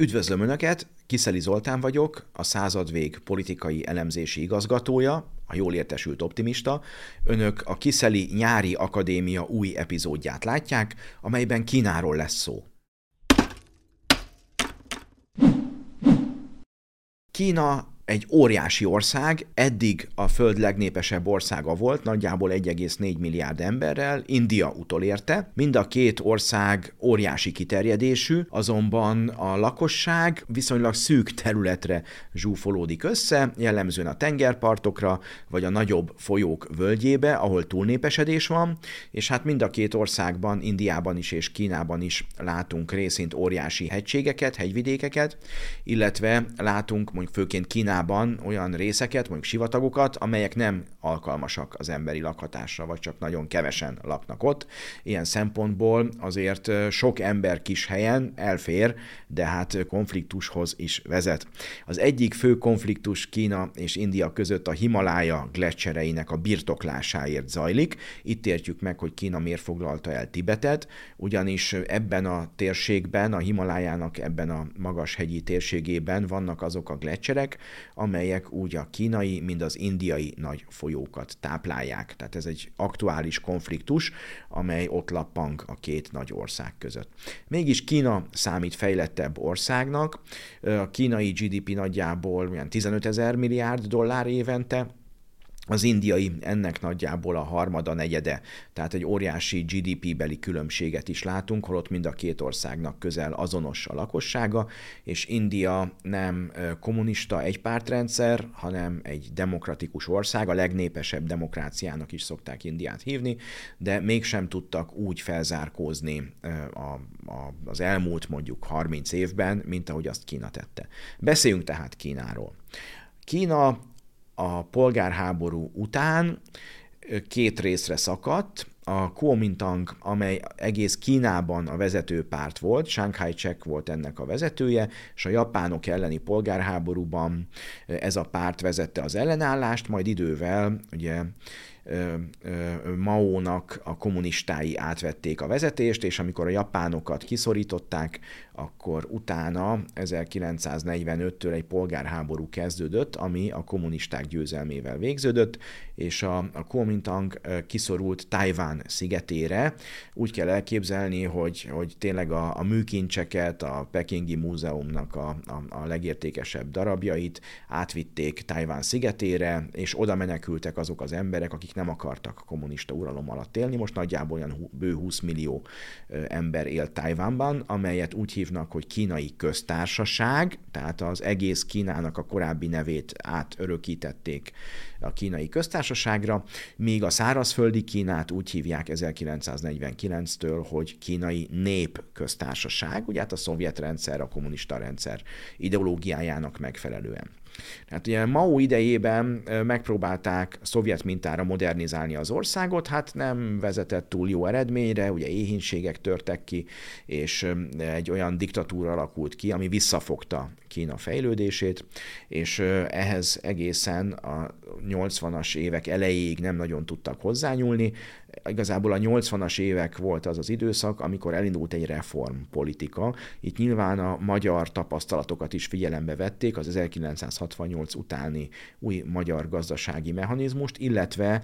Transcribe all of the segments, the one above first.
Üdvözlöm Önöket, Kiszeli Zoltán vagyok, a századvég politikai elemzési igazgatója, a jól értesült optimista. Önök a Kiszeli Nyári Akadémia új epizódját látják, amelyben Kínáról lesz szó. Kína egy óriási ország, eddig a föld legnépesebb országa volt, nagyjából 1,4 milliárd emberrel, India utolérte. Mind a két ország óriási kiterjedésű, azonban a lakosság viszonylag szűk területre zsúfolódik össze, jellemzően a tengerpartokra, vagy a nagyobb folyók völgyébe, ahol túlnépesedés van, és hát mind a két országban, Indiában is és Kínában is látunk részint óriási hegységeket, hegyvidékeket, illetve látunk mondjuk főként Kínában Kínában olyan részeket, mondjuk sivatagokat, amelyek nem alkalmasak az emberi lakhatásra, vagy csak nagyon kevesen laknak ott. Ilyen szempontból azért sok ember kis helyen elfér, de hát konfliktushoz is vezet. Az egyik fő konfliktus Kína és India között a Himalája gletszereinek a birtoklásáért zajlik. Itt értjük meg, hogy Kína miért foglalta el Tibetet, ugyanis ebben a térségben, a Himalájának ebben a magas hegyi térségében vannak azok a gletszerek, amelyek úgy a kínai, mind az indiai nagy folyókat táplálják. Tehát ez egy aktuális konfliktus, amely ott lappang a két nagy ország között. Mégis Kína számít fejlettebb országnak. A kínai GDP nagyjából 15 ezer milliárd dollár évente, az indiai ennek nagyjából a harmada, negyede, tehát egy óriási GDP-beli különbséget is látunk, holott mind a két országnak közel azonos a lakossága, és India nem kommunista egypártrendszer, hanem egy demokratikus ország, a legnépesebb demokráciának is szokták Indiát hívni, de mégsem tudtak úgy felzárkózni a, a, az elmúlt mondjuk 30 évben, mint ahogy azt Kína tette. Beszéljünk tehát Kínáról. Kína a polgárháború után két részre szakadt. A Kuomintang, amely egész Kínában a vezető párt volt, Shanghai Chek volt ennek a vezetője, és a japánok elleni polgárháborúban ez a párt vezette az ellenállást, majd idővel ugye Maónak a kommunistái átvették a vezetést, és amikor a japánokat kiszorították, akkor utána 1945-től egy polgárháború kezdődött, ami a kommunisták győzelmével végződött, és a, a Kuomintang kiszorult Tajván szigetére. Úgy kell elképzelni, hogy, hogy tényleg a, a műkincseket, a Pekingi Múzeumnak a, a, a legértékesebb darabjait átvitték Tajván szigetére, és oda menekültek azok az emberek, akik nem akartak a kommunista uralom alatt élni. Most nagyjából olyan bő 20 millió ember él Tajvánban, amelyet úgy hívnak, hogy kínai köztársaság, tehát az egész Kínának a korábbi nevét átörökítették a kínai köztársaságra, míg a szárazföldi Kínát úgy hívják 1949-től, hogy kínai nép köztársaság, ugye hát a szovjet rendszer, a kommunista rendszer ideológiájának megfelelően. Hát ugye Mao idejében megpróbálták szovjet mintára modernizálni az országot, hát nem vezetett túl jó eredményre, ugye éhínségek törtek ki, és egy olyan diktatúra alakult ki, ami visszafogta Kína fejlődését, és ehhez egészen a 80-as évek elejéig nem nagyon tudtak hozzányúlni. Igazából a 80-as évek volt az az időszak, amikor elindult egy reformpolitika. Itt nyilván a magyar tapasztalatokat is figyelembe vették, az 1968 utáni új magyar gazdasági mechanizmust, illetve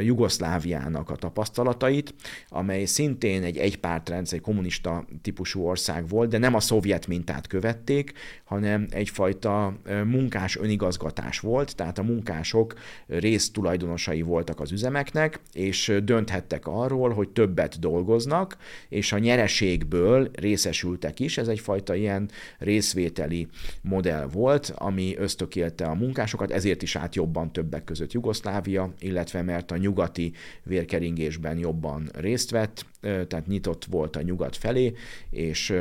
Jugoszláviának a tapasztalatait, amely szintén egy egypártrendszer, egy kommunista típusú ország volt, de nem a szovjet mintát követték, hanem egyfajta munkás önigazgatás volt, tehát a munkások résztulajdonosai voltak az üzemeknek, és dönthettek arról, hogy többet dolgoznak, és a nyereségből részesültek is, ez egyfajta ilyen részvételi modell volt, ami ösztökélte a munkásokat, ezért is át jobban többek között Jugoszlávia, illetve mert a nyugati vérkeringésben jobban részt vett, tehát nyitott volt a nyugat felé, és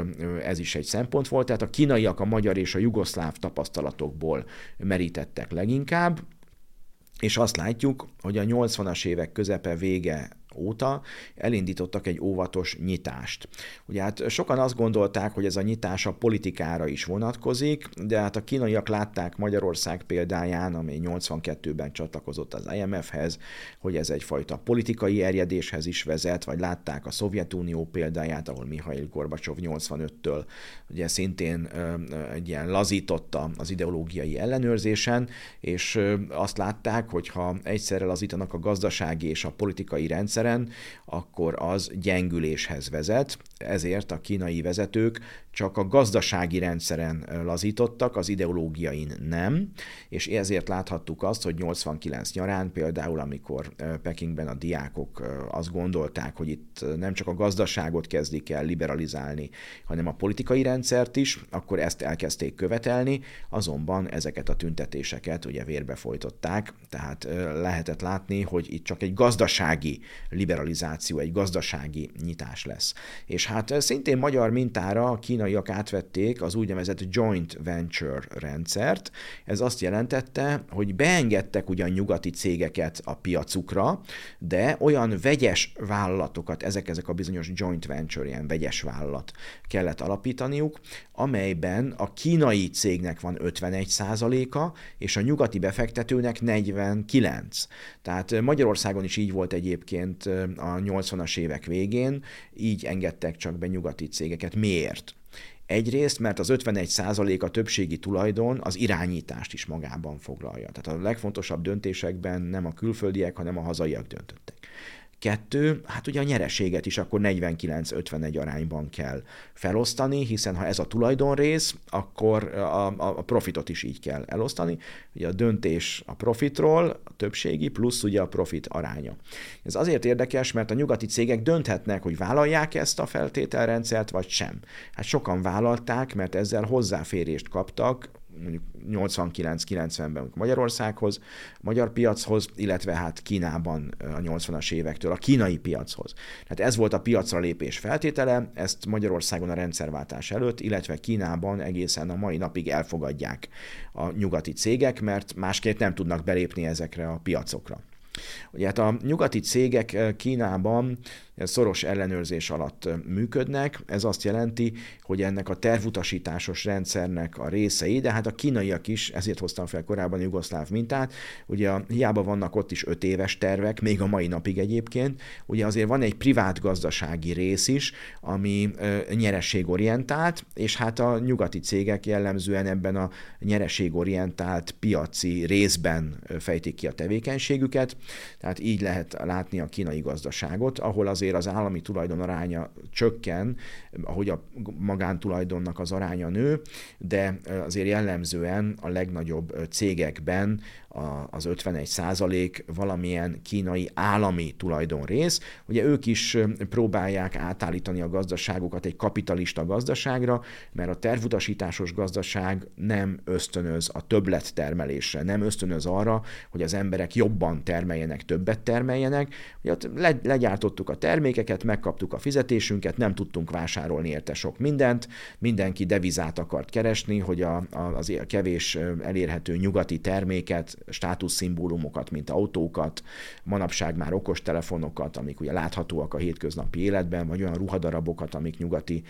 ez is egy szempont volt. Tehát a kínaiak a magyar és a jugoszláv tapasztalatokból merítettek leginkább, és azt látjuk, hogy a 80-as évek közepe vége óta elindítottak egy óvatos nyitást. Ugye hát sokan azt gondolták, hogy ez a nyitás a politikára is vonatkozik, de hát a kínaiak látták Magyarország példáján, ami 82-ben csatlakozott az IMF-hez, hogy ez egyfajta politikai erjedéshez is vezet, vagy látták a Szovjetunió példáját, ahol Mihail Gorbacsov 85-től ugye szintén egy ilyen lazította az ideológiai ellenőrzésen, és azt látták, hogy ha egyszerre lazítanak a gazdasági és a politikai rendszeren, akkor az gyengüléshez vezet, ezért a kínai vezetők csak a gazdasági rendszeren lazítottak, az ideológiain nem, és ezért láthattuk azt, hogy 89 nyarán például, amikor Pekingben a diákok azt gondolták, hogy itt nem csak a gazdaságot kezdik el liberalizálni, hanem a politikai rendszert is, akkor ezt elkezdték követelni, azonban ezeket a tüntetéseket ugye vérbe folytották, tehát lehetett látni, hogy itt csak egy gazdasági liberalizáció, egy gazdasági nyitás lesz. És hát szintén magyar mintára a kínaiak átvették az úgynevezett joint venture rendszert. Ez azt jelentette, hogy beengedtek ugyan nyugati cégeket a piacukra, de olyan vegyes vállalatokat, ezek, ezek a bizonyos joint venture, ilyen vegyes vállalat kellett alapítaniuk, amelyben a kínai cégnek van 51 a és a nyugati befektetőnek 49. Tehát Magyarországon is így volt egyébként a 80-as évek végén, így engedtek csak be nyugati cégeket. Miért? Egyrészt, mert az 51% a többségi tulajdon az irányítást is magában foglalja. Tehát a legfontosabb döntésekben nem a külföldiek, hanem a hazaiak döntöttek. Kettő, hát ugye a nyereséget is akkor 49-51 arányban kell felosztani, hiszen ha ez a tulajdonrész, akkor a, a profitot is így kell elosztani. Ugye a döntés a profitról, a többségi, plusz ugye a profit aránya. Ez azért érdekes, mert a nyugati cégek dönthetnek, hogy vállalják ezt a feltételrendszert, vagy sem. Hát sokan vállalták, mert ezzel hozzáférést kaptak mondjuk 89-90-ben Magyarországhoz, magyar piachoz, illetve hát Kínában a 80-as évektől a kínai piachoz. Tehát ez volt a piacra lépés feltétele, ezt Magyarországon a rendszerváltás előtt, illetve Kínában egészen a mai napig elfogadják a nyugati cégek, mert másképp nem tudnak belépni ezekre a piacokra. Ugye hát a nyugati cégek Kínában szoros ellenőrzés alatt működnek. Ez azt jelenti, hogy ennek a tervutasításos rendszernek a részei, de hát a kínaiak is, ezért hoztam fel korábban a jugoszláv mintát, ugye hiába vannak ott is öt éves tervek, még a mai napig egyébként, ugye azért van egy privát gazdasági rész is, ami nyerességorientált, és hát a nyugati cégek jellemzően ebben a nyerességorientált piaci részben fejtik ki a tevékenységüket, tehát így lehet látni a kínai gazdaságot, ahol azért azért az állami tulajdon aránya csökken, ahogy a magántulajdonnak az aránya nő, de azért jellemzően a legnagyobb cégekben az 51 százalék valamilyen kínai állami tulajdonrész. Ugye ők is próbálják átállítani a gazdaságukat egy kapitalista gazdaságra, mert a tervutasításos gazdaság nem ösztönöz a többlettermelésre, nem ösztönöz arra, hogy az emberek jobban termeljenek, többet termeljenek. Ugye legyártottuk a termékeket, megkaptuk a fizetésünket, nem tudtunk vásárolni érte sok mindent, mindenki devizát akart keresni, hogy a, a, az kevés elérhető nyugati terméket státuszszimbólumokat, mint autókat, manapság már okostelefonokat, amik ugye láthatóak a hétköznapi életben, vagy olyan ruhadarabokat, amik nyugati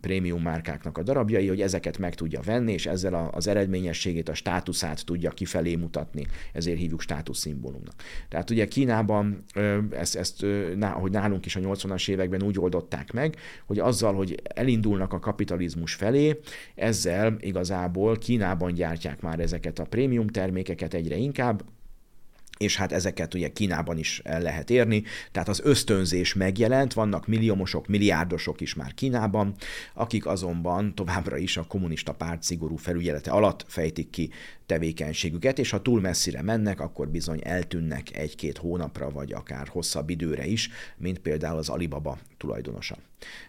prémium márkáknak a darabjai, hogy ezeket meg tudja venni, és ezzel az eredményességét, a státuszát tudja kifelé mutatni, ezért hívjuk státuszszimbólumnak. Tehát ugye Kínában ezt, ezt hogy nálunk is a 80-as években úgy oldották meg, hogy azzal, hogy elindulnak a kapitalizmus felé, ezzel igazából Kínában gyártják már ezeket a prémium termékeket, egyre inkább, és hát ezeket ugye Kínában is el lehet érni, tehát az ösztönzés megjelent, vannak milliómosok, milliárdosok is már Kínában, akik azonban továbbra is a kommunista párt szigorú felügyelete alatt fejtik ki tevékenységüket, és ha túl messzire mennek, akkor bizony eltűnnek egy-két hónapra, vagy akár hosszabb időre is, mint például az Alibaba tulajdonosa.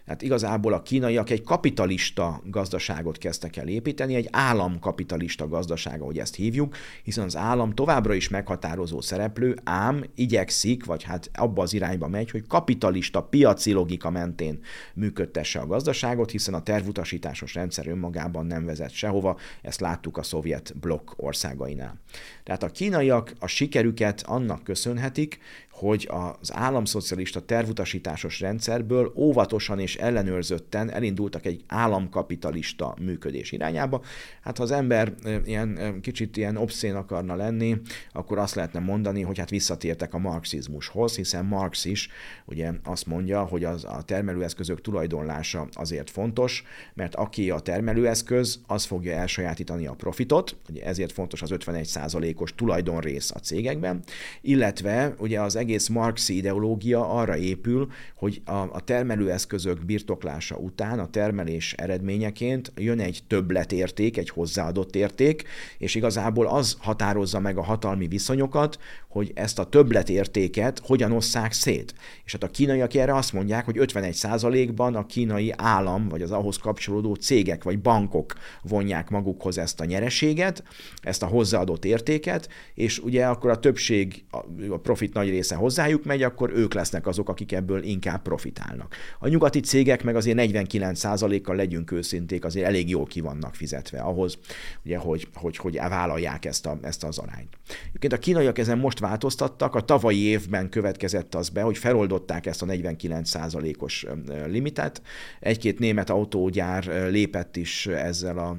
Tehát igazából a kínaiak egy kapitalista gazdaságot kezdtek el építeni, egy államkapitalista gazdaság, ahogy ezt hívjuk, hiszen az állam továbbra is meghatározó szereplő, ám igyekszik, vagy hát abba az irányba megy, hogy kapitalista piaci logika mentén működtesse a gazdaságot, hiszen a tervutasításos rendszer önmagában nem vezet sehova, ezt láttuk a szovjet blokk országainál. Tehát a kínaiak a sikerüket annak köszönhetik, hogy az államszocialista tervutasításos rendszerből óvatosan és ellenőrzötten elindultak egy államkapitalista működés irányába. Hát ha az ember ilyen kicsit ilyen obszén akarna lenni, akkor azt lehetne mondani, hogy hát visszatértek a marxizmushoz, hiszen Marx is ugye azt mondja, hogy az a termelőeszközök tulajdonlása azért fontos, mert aki a termelőeszköz, az fogja elsajátítani a profitot, ugye ezért fontos az 51%-os tulajdonrész a cégekben, illetve ugye az egész marxi ideológia arra épül, hogy a, a termelőeszközök birtoklása után a termelés eredményeként jön egy többletérték, egy hozzáadott érték, és igazából az határozza meg a hatalmi viszonyokat, hogy ezt a többletértéket hogyan osszák szét. És hát a kínaiak erre azt mondják, hogy 51%-ban a kínai állam, vagy az ahhoz kapcsolódó cégek, vagy bankok vonják magukhoz ezt a nyereséget, ezt a hozzáadott értéket, és ugye akkor a többség, a profit nagy része hozzájuk megy, akkor ők lesznek azok, akik ebből inkább profitálnak. A nyugati cégek meg azért 49%-kal legyünk őszinték, azért elég jól ki vannak fizetve ahhoz, ugye, hogy, hogy, hogy vállalják ezt, a, ezt az arányt. Egyébként a kínaiak ezen most változtattak, a tavalyi évben következett az be, hogy feloldották ezt a 49%-os limitet. Egy-két német autógyár lépett is ezzel a,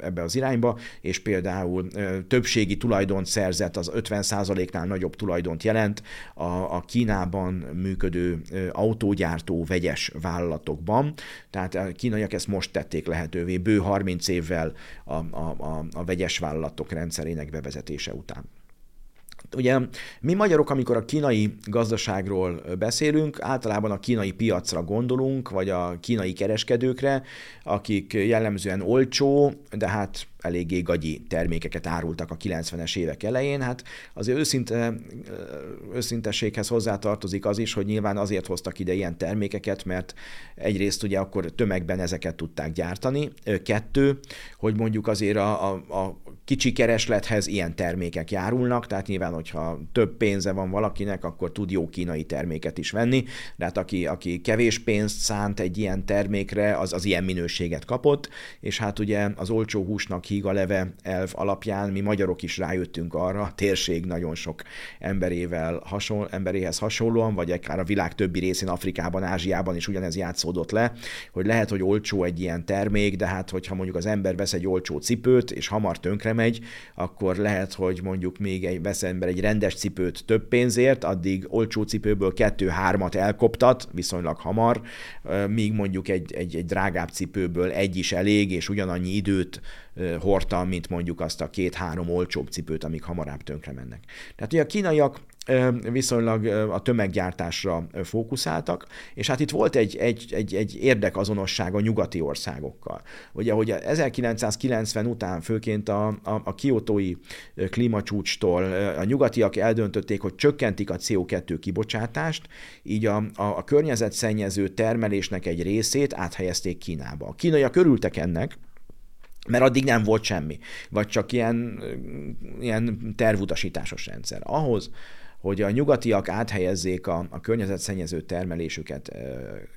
ebbe az irányba, és például többségi tulajdont szerzett, az 50%-nál nagyobb tulajdont jelent a, a Kínában működő autógyártó vegyes vállalatokban. Tehát a kínaiak ezt most tették lehetővé, bő 30 évvel a, a, a, a vegyes vállalatok rendszerének bevezetése után. Ugye mi magyarok, amikor a kínai gazdaságról beszélünk, általában a kínai piacra gondolunk, vagy a kínai kereskedőkre, akik jellemzően olcsó, de hát eléggé gagyi termékeket árultak a 90-es évek elején. Hát azért őszinte, őszintességhez hozzátartozik az is, hogy nyilván azért hoztak ide ilyen termékeket, mert egyrészt ugye akkor tömegben ezeket tudták gyártani. Kettő, hogy mondjuk azért a, a, a kicsi kereslethez ilyen termékek járulnak, tehát nyilván, hogyha több pénze van valakinek, akkor tud jó kínai terméket is venni, de hát aki, aki kevés pénzt szánt egy ilyen termékre, az az ilyen minőséget kapott, és hát ugye az olcsó húsnak híga leve elv alapján mi magyarok is rájöttünk arra, térség nagyon sok emberével hasonl, emberéhez hasonlóan, vagy akár a világ többi részén, Afrikában, Ázsiában is ugyanez játszódott le, hogy lehet, hogy olcsó egy ilyen termék, de hát hogyha mondjuk az ember vesz egy olcsó cipőt, és hamar tönkre megy, akkor lehet, hogy mondjuk még egy, vesz ember egy rendes cipőt több pénzért, addig olcsó cipőből kettő-hármat elkoptat, viszonylag hamar, míg mondjuk egy, egy, egy drágább cipőből egy is elég, és ugyanannyi időt hordta, mint mondjuk azt a két-három olcsóbb cipőt, amik hamarabb tönkre mennek. Tehát ugye a kínaiak viszonylag a tömeggyártásra fókuszáltak, és hát itt volt egy, egy, egy, egy érdekazonosság a nyugati országokkal. Ugye, hogy 1990 után főként a, a, a kiotói klímacsúcstól a nyugatiak eldöntötték, hogy csökkentik a CO2 kibocsátást, így a, a, a környezetszennyező termelésnek egy részét áthelyezték Kínába. A kínaiak örültek ennek, mert addig nem volt semmi, vagy csak ilyen, ilyen tervutasításos rendszer. Ahhoz, hogy a nyugatiak áthelyezzék a, a környezetszennyező termelésüket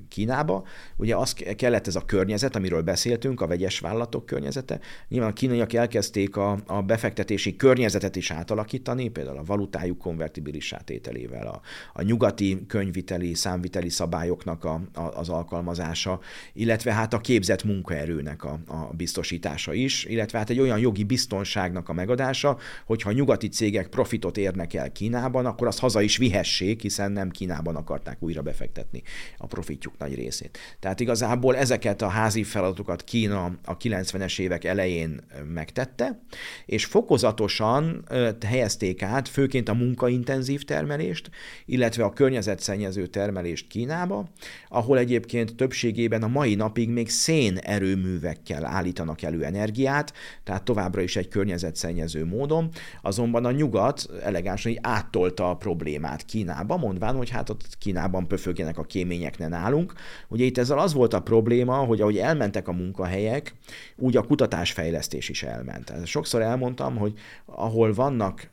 Kínába. Ugye az kellett ez a környezet, amiről beszéltünk, a vegyes vállalatok környezete. Nyilván a kínaiak elkezdték a, a befektetési környezetet is átalakítani, például a valutájuk konvertibilis átételével, a, a nyugati könyviteli, számviteli szabályoknak a, a, az alkalmazása, illetve hát a képzett munkaerőnek a, a biztosítása is, illetve hát egy olyan jogi biztonságnak a megadása, hogyha nyugati cégek profitot érnek el Kínában, akkor azt haza is vihessék, hiszen nem Kínában akarták újra befektetni a profitjuk nagy részét. Tehát igazából ezeket a házi feladatokat Kína a 90-es évek elején megtette, és fokozatosan helyezték át főként a munkaintenzív termelést, illetve a környezetszennyező termelést Kínába, ahol egyébként többségében a mai napig még szén erőművekkel állítanak elő energiát, tehát továbbra is egy környezetszennyező módon, azonban a nyugat elegánsan így áttolta a problémát Kínába, mondván, hogy hát ott Kínában pöfögjenek a kémények, ne nálunk. Ugye itt ezzel az volt a probléma, hogy ahogy elmentek a munkahelyek, úgy a kutatásfejlesztés is elment. Sokszor elmondtam, hogy ahol vannak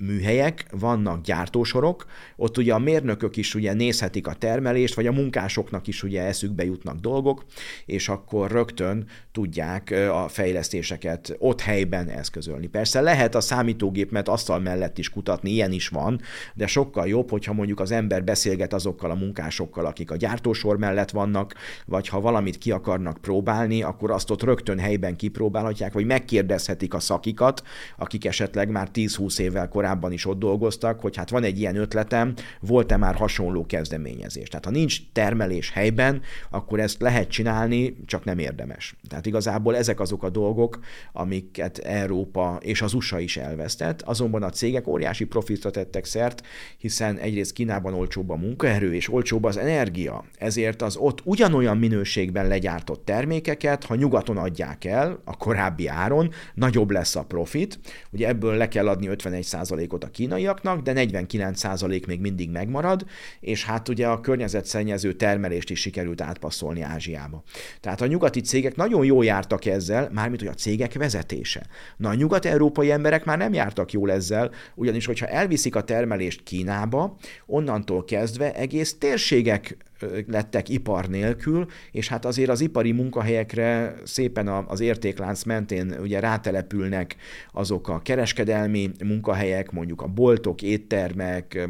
műhelyek, vannak gyártósorok, ott ugye a mérnökök is ugye nézhetik a termelést, vagy a munkásoknak is ugye eszükbe jutnak dolgok, és akkor rögtön tudják a fejlesztéseket ott helyben eszközölni. Persze lehet a számítógép, asztal mellett is kutatni, ilyen is van, de sokkal jobb, hogyha mondjuk az ember beszélget azokkal a munkásokkal, akik a gyártósor mellett vannak, vagy ha valamit ki akarnak próbálni, akkor azt ott rögtön helyben kipróbálhatják, vagy megkérdezhetik a szakikat, akik esetleg már 10-20 évvel korábban is ott dolgoztak, hogy hát van egy ilyen ötletem, volt-e már hasonló kezdeményezés. Tehát ha nincs termelés helyben, akkor ezt lehet csinálni, csak nem érdemes. Tehát igazából ezek azok a dolgok, amiket Európa és az USA is elvesztett, azonban a cégek óriási profitra tettek szert, hiszen egyrészt Kínában olcsóbb a munkaerő és olcsóbb az energia, ezért az ott ugyanolyan minőségben legyártott termékeket, ha nyugaton adják el a korábbi áron, nagyobb lesz a profit. Ugye ebből le kell adni 51%-ot a kínaiaknak, de 49% még mindig megmarad, és hát ugye a környezetszennyező termelést is sikerült átpasszolni Ázsiába. Tehát a nyugati cégek nagyon jól jártak ezzel, mármint hogy a cégek vezetése. Na a nyugat-európai emberek már nem jártak jól ezzel, ugyanis hogyha elviszik a termelést Kínába, onnantól kezdve egész térségek lettek ipar nélkül, és hát azért az ipari munkahelyekre szépen az értéklánc mentén ugye rátelepülnek azok a kereskedelmi munkahelyek, mondjuk a boltok, éttermek,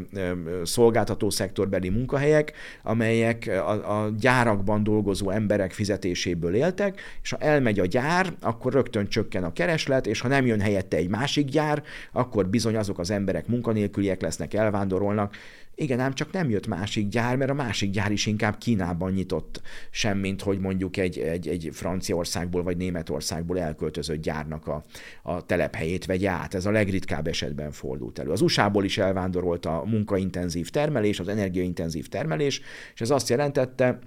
szolgáltató szektorbeli munkahelyek, amelyek a, a gyárakban dolgozó emberek fizetéséből éltek, és ha elmegy a gyár, akkor rögtön csökken a kereslet, és ha nem jön helyette egy másik gyár, akkor bizony azok az emberek munkanélküliek lesznek, elvándorolnak, igen, ám csak nem jött másik gyár, mert a másik gyár is inkább Kínában nyitott, semmint hogy mondjuk egy, egy, egy Franciaországból vagy Németországból elköltözött gyárnak a, a telephelyét vegye át. Ez a legritkább esetben fordult elő. Az USA-ból is elvándorolt a munkaintenzív termelés, az energiaintenzív termelés, és ez azt jelentette,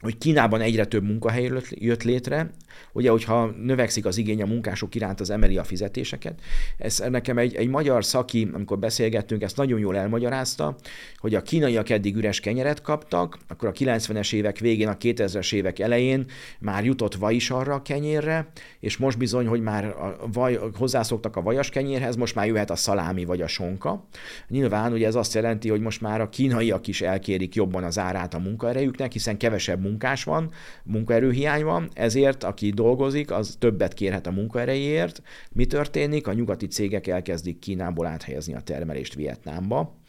hogy Kínában egyre több munkahely jött létre, ugye, hogyha növekszik az igény a munkások iránt, az emeli a fizetéseket. Ez nekem egy, egy magyar szaki, amikor beszélgettünk, ezt nagyon jól elmagyarázta, hogy a kínaiak eddig üres kenyeret kaptak, akkor a 90-es évek végén, a 2000-es évek elején már jutott vaj is arra a kenyérre, és most bizony, hogy már a vaj, hozzászoktak a vajas kenyérhez, most már jöhet a szalámi vagy a sonka. Nyilván ugye ez azt jelenti, hogy most már a kínaiak is elkérik jobban az árát a munkaerejüknek, hiszen kevesebb munkás van, munkaerőhiány van, ezért aki dolgozik, az többet kérhet a munkaerejéért. Mi történik? A nyugati cégek elkezdik Kínából áthelyezni a termelést Vietnámba,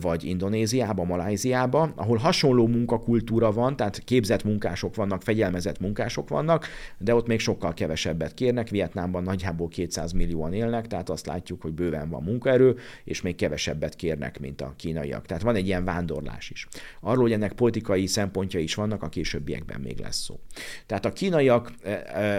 vagy Indonéziába, Malajziába, ahol hasonló munkakultúra van, tehát képzett munkások vannak, fegyelmezett munkások vannak, de ott még sokkal kevesebbet kérnek. Vietnámban nagyjából 200 millióan élnek, tehát azt látjuk, hogy bőven van munkaerő, és még kevesebbet kérnek, mint a kínaiak. Tehát van egy ilyen vándorlás is. Arról, hogy ennek politikai szempontja is vannak, a későbbiekben még lesz szó. Tehát a kínaiak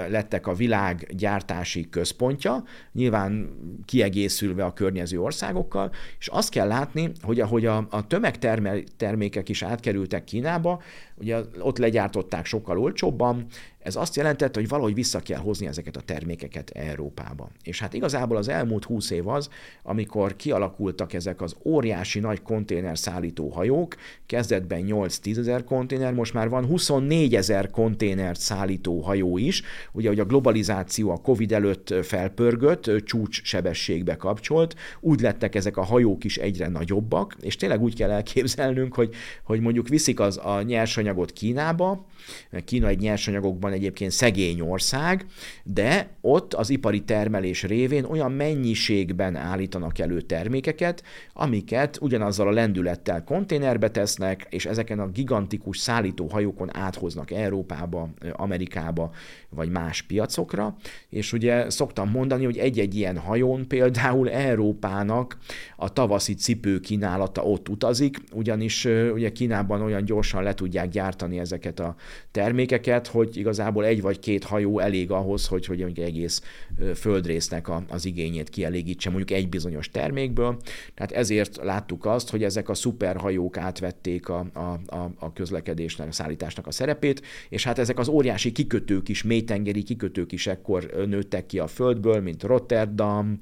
lettek a világ gyártási központja, nyilván kiegészülve a környező országokkal, és azt kell látni, látni, hogy ahogy a, a tömegtermékek is átkerültek Kínába, ugye ott legyártották sokkal olcsóbban, ez azt jelentette, hogy valahogy vissza kell hozni ezeket a termékeket Európába. És hát igazából az elmúlt húsz év az, amikor kialakultak ezek az óriási nagy konténer szállító hajók, kezdetben 8-10 ezer konténer, most már van 24 ezer konténert szállító hajó is, ugye, hogy a globalizáció a Covid előtt felpörgött, csúcs sebességbe kapcsolt, úgy lettek ezek a hajók is egyre nagyobbak, és tényleg úgy kell elképzelnünk, hogy, hogy mondjuk viszik az a nyersanyagot Kínába, Kína egy nyersanyagokban egyébként szegény ország, de ott az ipari termelés révén olyan mennyiségben állítanak elő termékeket, amiket ugyanazzal a lendülettel konténerbe tesznek, és ezeken a gigantikus szállítóhajókon áthoznak Európába, Amerikába, vagy más piacokra, és ugye szoktam mondani, hogy egy-egy ilyen hajón például Európának a tavaszi cipő kínálata ott utazik, ugyanis ugye Kínában olyan gyorsan le tudják gyártani ezeket a termékeket, hogy igazából egy vagy két hajó elég ahhoz, hogy, hogy egy egész földrésznek a, az igényét kielégítse mondjuk egy bizonyos termékből. Tehát ezért láttuk azt, hogy ezek a szuperhajók átvették a, a, a, a közlekedésnek, a szállításnak a szerepét, és hát ezek az óriási kikötők is, mélytengeri kikötők is ekkor nőttek ki a földből, mint Rotterdam,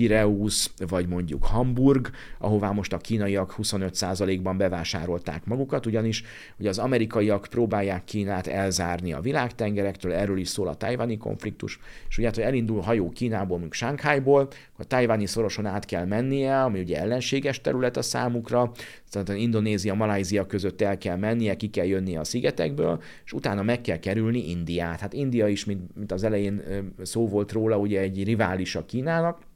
Pireus, vagy mondjuk Hamburg, ahová most a kínaiak 25%-ban bevásárolták magukat, ugyanis ugye az amerikaiak próbálják Kínát elzárni a világtengerektől, erről is szól a tajvani konfliktus, és ugye, hát, hogy elindul hajó Kínából, mondjuk Sánkhájból, a tajvani szoroson át kell mennie, ami ugye ellenséges terület a számukra, tehát Indonézia, Malajzia között el kell mennie, ki kell jönnie a szigetekből, és utána meg kell kerülni Indiát. Hát India is, mint, mint az elején szó volt róla, ugye egy rivális a Kínának,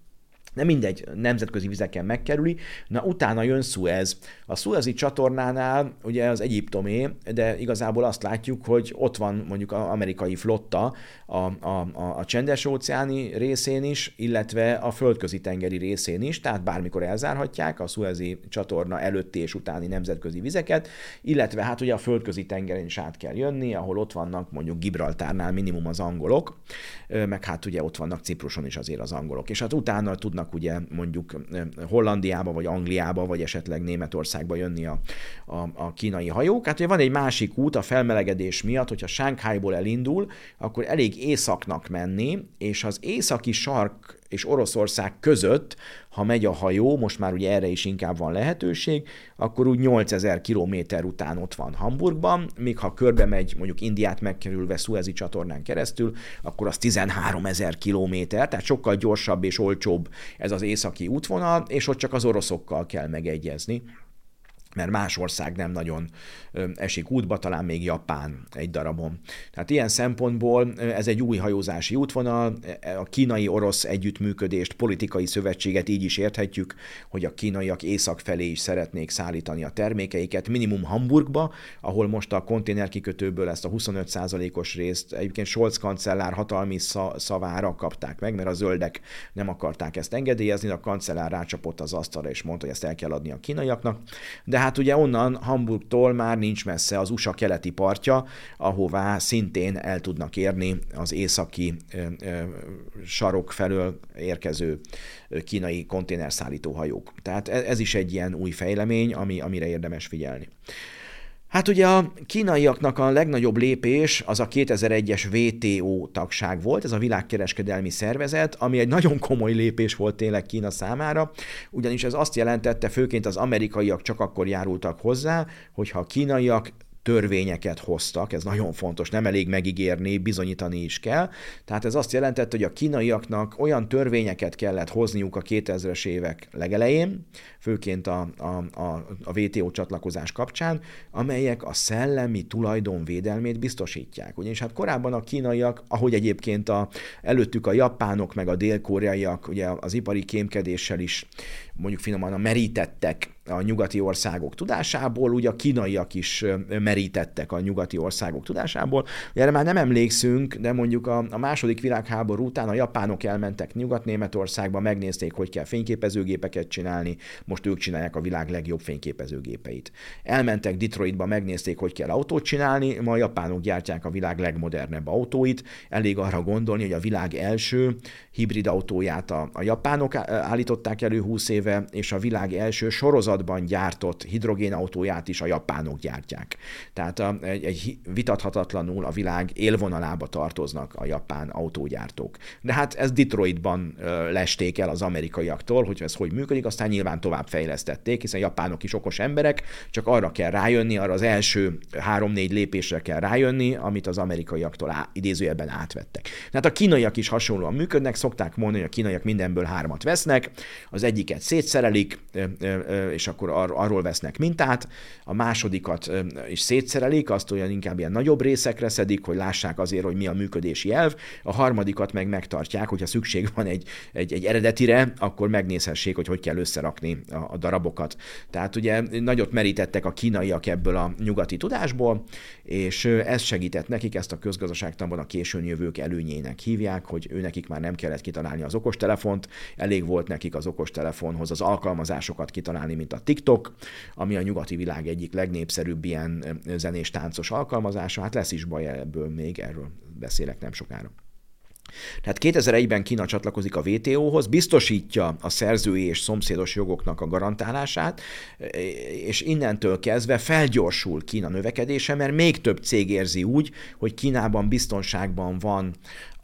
de mindegy, nemzetközi vizeken megkerüli. Na, utána jön Suez. A Suezi csatornánál ugye az egyiptomé, de igazából azt látjuk, hogy ott van mondjuk az amerikai flotta a, a, a, a csendes óceáni részén is, illetve a földközi tengeri részén is, tehát bármikor elzárhatják a Suezi csatorna előtti és utáni nemzetközi vizeket, illetve hát ugye a földközi tengeren is át kell jönni, ahol ott vannak mondjuk Gibraltárnál minimum az angolok, meg hát ugye ott vannak Cipruson is azért az angolok, és hát utána tudnak tudnak ugye mondjuk Hollandiába, vagy Angliába, vagy esetleg Németországba jönni a, a, a kínai hajók. Hát ugye van egy másik út a felmelegedés miatt, hogyha Sánkhájból elindul, akkor elég északnak menni, és az északi sark és Oroszország között, ha megy a hajó, most már ugye erre is inkább van lehetőség, akkor úgy 8000 kilométer után ott van Hamburgban, míg ha körbe megy mondjuk Indiát megkerülve Suezi csatornán keresztül, akkor az 13 ezer kilométer, tehát sokkal gyorsabb és olcsóbb ez az északi útvonal, és ott csak az oroszokkal kell megegyezni mert más ország nem nagyon esik útba, talán még Japán egy darabon. Tehát ilyen szempontból ez egy új hajózási útvonal, a kínai-orosz együttműködést, politikai szövetséget így is érthetjük, hogy a kínaiak észak felé is szeretnék szállítani a termékeiket, minimum Hamburgba, ahol most a konténerkikötőből ezt a 25%-os részt egyébként Scholz kancellár hatalmi szavára kapták meg, mert a zöldek nem akarták ezt engedélyezni, a kancellár rácsapott az asztalra és mondta, hogy ezt el kell adni a kínaiaknak. De hát ugye onnan Hamburgtól már nincs messze az USA keleti partja, ahová szintén el tudnak érni az északi sarok felől érkező kínai konténerszállító hajók. Tehát e, ez is egy ilyen új fejlemény, ami, amire érdemes figyelni. Hát ugye a kínaiaknak a legnagyobb lépés az a 2001-es WTO tagság volt, ez a világkereskedelmi szervezet, ami egy nagyon komoly lépés volt tényleg Kína számára, ugyanis ez azt jelentette, főként az amerikaiak csak akkor járultak hozzá, hogyha a kínaiak törvényeket hoztak, ez nagyon fontos, nem elég megígérni, bizonyítani is kell. Tehát ez azt jelentette, hogy a kínaiaknak olyan törvényeket kellett hozniuk a 2000-es évek legelején, főként a, a, a, a WTO csatlakozás kapcsán, amelyek a szellemi tulajdon védelmét biztosítják. Ugyanis hát korábban a kínaiak, ahogy egyébként a, előttük a japánok, meg a dél-koreaiak ugye az ipari kémkedéssel is mondjuk finoman a merítettek a nyugati országok tudásából, ugye a kínaiak is merítettek a nyugati országok tudásából. Erre már nem emlékszünk, de mondjuk a, a második világháború után a japánok elmentek Nyugat-Németországba, megnézték, hogy kell fényképezőgépeket csinálni, most ők csinálják a világ legjobb fényképezőgépeit. Elmentek Detroitba, megnézték, hogy kell autót csinálni, ma a japánok gyártják a világ legmodernebb autóit. Elég arra gondolni, hogy a világ első hibrid autóját a, a japánok állították elő 20 éve, és a világ első sorozatban gyártott hidrogénautóját is a japánok gyártják. Tehát a, egy, egy vitathatatlanul a világ élvonalába tartoznak a japán autógyártók. De hát ez Detroitban lesték el az amerikaiaktól, hogy ez hogy működik, aztán nyilván tovább fejlesztették, hiszen japánok is okos emberek, csak arra kell rájönni, arra az első három-négy lépésre kell rájönni, amit az amerikaiaktól á, idézőjelben átvettek. Tehát a kínaiak is hasonlóan működnek, szokták mondani, hogy a kínaiak mindenből hármat vesznek, az egyiket szétszerelik, és akkor ar- arról vesznek mintát, a másodikat is szétszerelik, azt olyan inkább ilyen nagyobb részekre szedik, hogy lássák azért, hogy mi a működési elv, a harmadikat meg megtartják, hogyha szükség van egy, egy, egy eredetire, akkor megnézhessék, hogy hogy kell összerakni a, a darabokat. Tehát ugye nagyot merítettek a kínaiak ebből a nyugati tudásból, és ez segített nekik, ezt a közgazdaságtanban a későn jövők előnyének hívják, hogy ő nekik már nem kellett kitalálni az okostelefont, elég volt nekik az okostelefonhoz az alkalmazásokat kitalálni, mint a TikTok, ami a nyugati világ egyik legnépszerűbb ilyen zenés táncos alkalmazása. Hát lesz is baj ebből még, erről beszélek nem sokára. Tehát 2001-ben Kína csatlakozik a WTO-hoz, biztosítja a szerzői és szomszédos jogoknak a garantálását, és innentől kezdve felgyorsul Kína növekedése, mert még több cég érzi úgy, hogy Kínában biztonságban van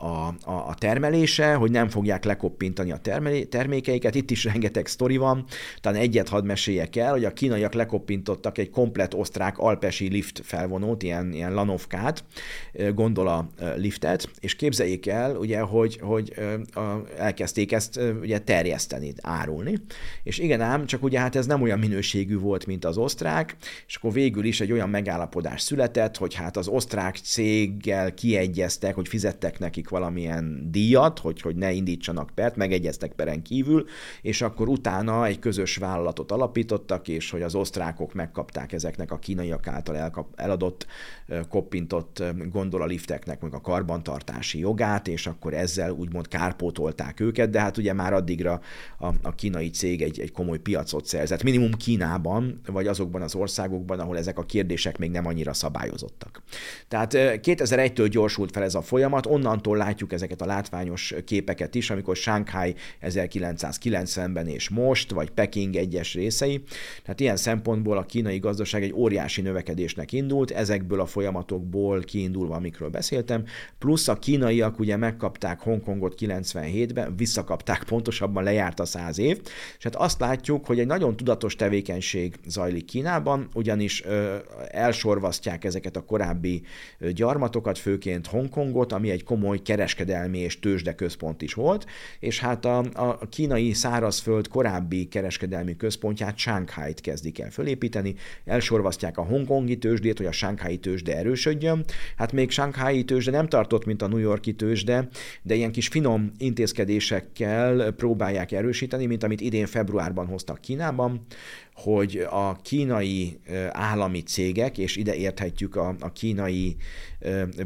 a, a, a termelése, hogy nem fogják lekoppintani a termelé, termékeiket. Itt is rengeteg sztori van, talán egyet hadd meséljek el, hogy a kínaiak lekoppintottak egy komplet osztrák alpesi lift felvonót, ilyen, ilyen lanovkát, gondola liftet, és képzeljék el, ugye, hogy, hogy elkezdték ezt ugye terjeszteni, árulni. És igen ám, csak ugye hát ez nem olyan minőségű volt, mint az osztrák, és akkor végül is egy olyan megállapodás született, hogy hát az osztrák céggel kiegyeztek, hogy fizettek nekik valamilyen díjat, hogy, hogy ne indítsanak pert, megegyeztek peren kívül, és akkor utána egy közös vállalatot alapítottak, és hogy az osztrákok megkapták ezeknek a kínaiak által elkap, eladott, koppintott gondolalifteknek meg a karbantartási jogát, és akkor ezzel úgymond kárpótolták őket, de hát ugye már addigra a, a kínai cég egy, egy komoly piacot szerzett, minimum Kínában, vagy azokban az országokban, ahol ezek a kérdések még nem annyira szabályozottak. Tehát 2001-től gyorsult fel ez a folyamat, onnantól látjuk ezeket a látványos képeket is, amikor Shanghai 1990-ben és most, vagy Peking egyes részei. Tehát ilyen szempontból a kínai gazdaság egy óriási növekedésnek indult, ezekből a folyamatokból kiindulva, amikről beszéltem, plusz a kínaiak ugye megkapták Hongkongot 97-ben, visszakapták pontosabban, lejárt a száz év, és hát azt látjuk, hogy egy nagyon tudatos tevékenység zajlik Kínában, ugyanis ö, elsorvasztják ezeket a korábbi gyarmatokat, főként Hongkongot, ami egy komoly kereskedelmi és tőzsde központ is volt, és hát a, a kínai szárazföld korábbi kereskedelmi központját, Shanghai-t kezdik el fölépíteni, elsorvasztják a hongkongi tőzsdét, hogy a Shanghai tőzsde erősödjön. Hát még Shanghai tőzsde nem tartott, mint a New Yorki tőzsde, de ilyen kis finom intézkedésekkel próbálják erősíteni, mint amit idén februárban hoztak Kínában, hogy a kínai állami cégek, és ide érthetjük a, a kínai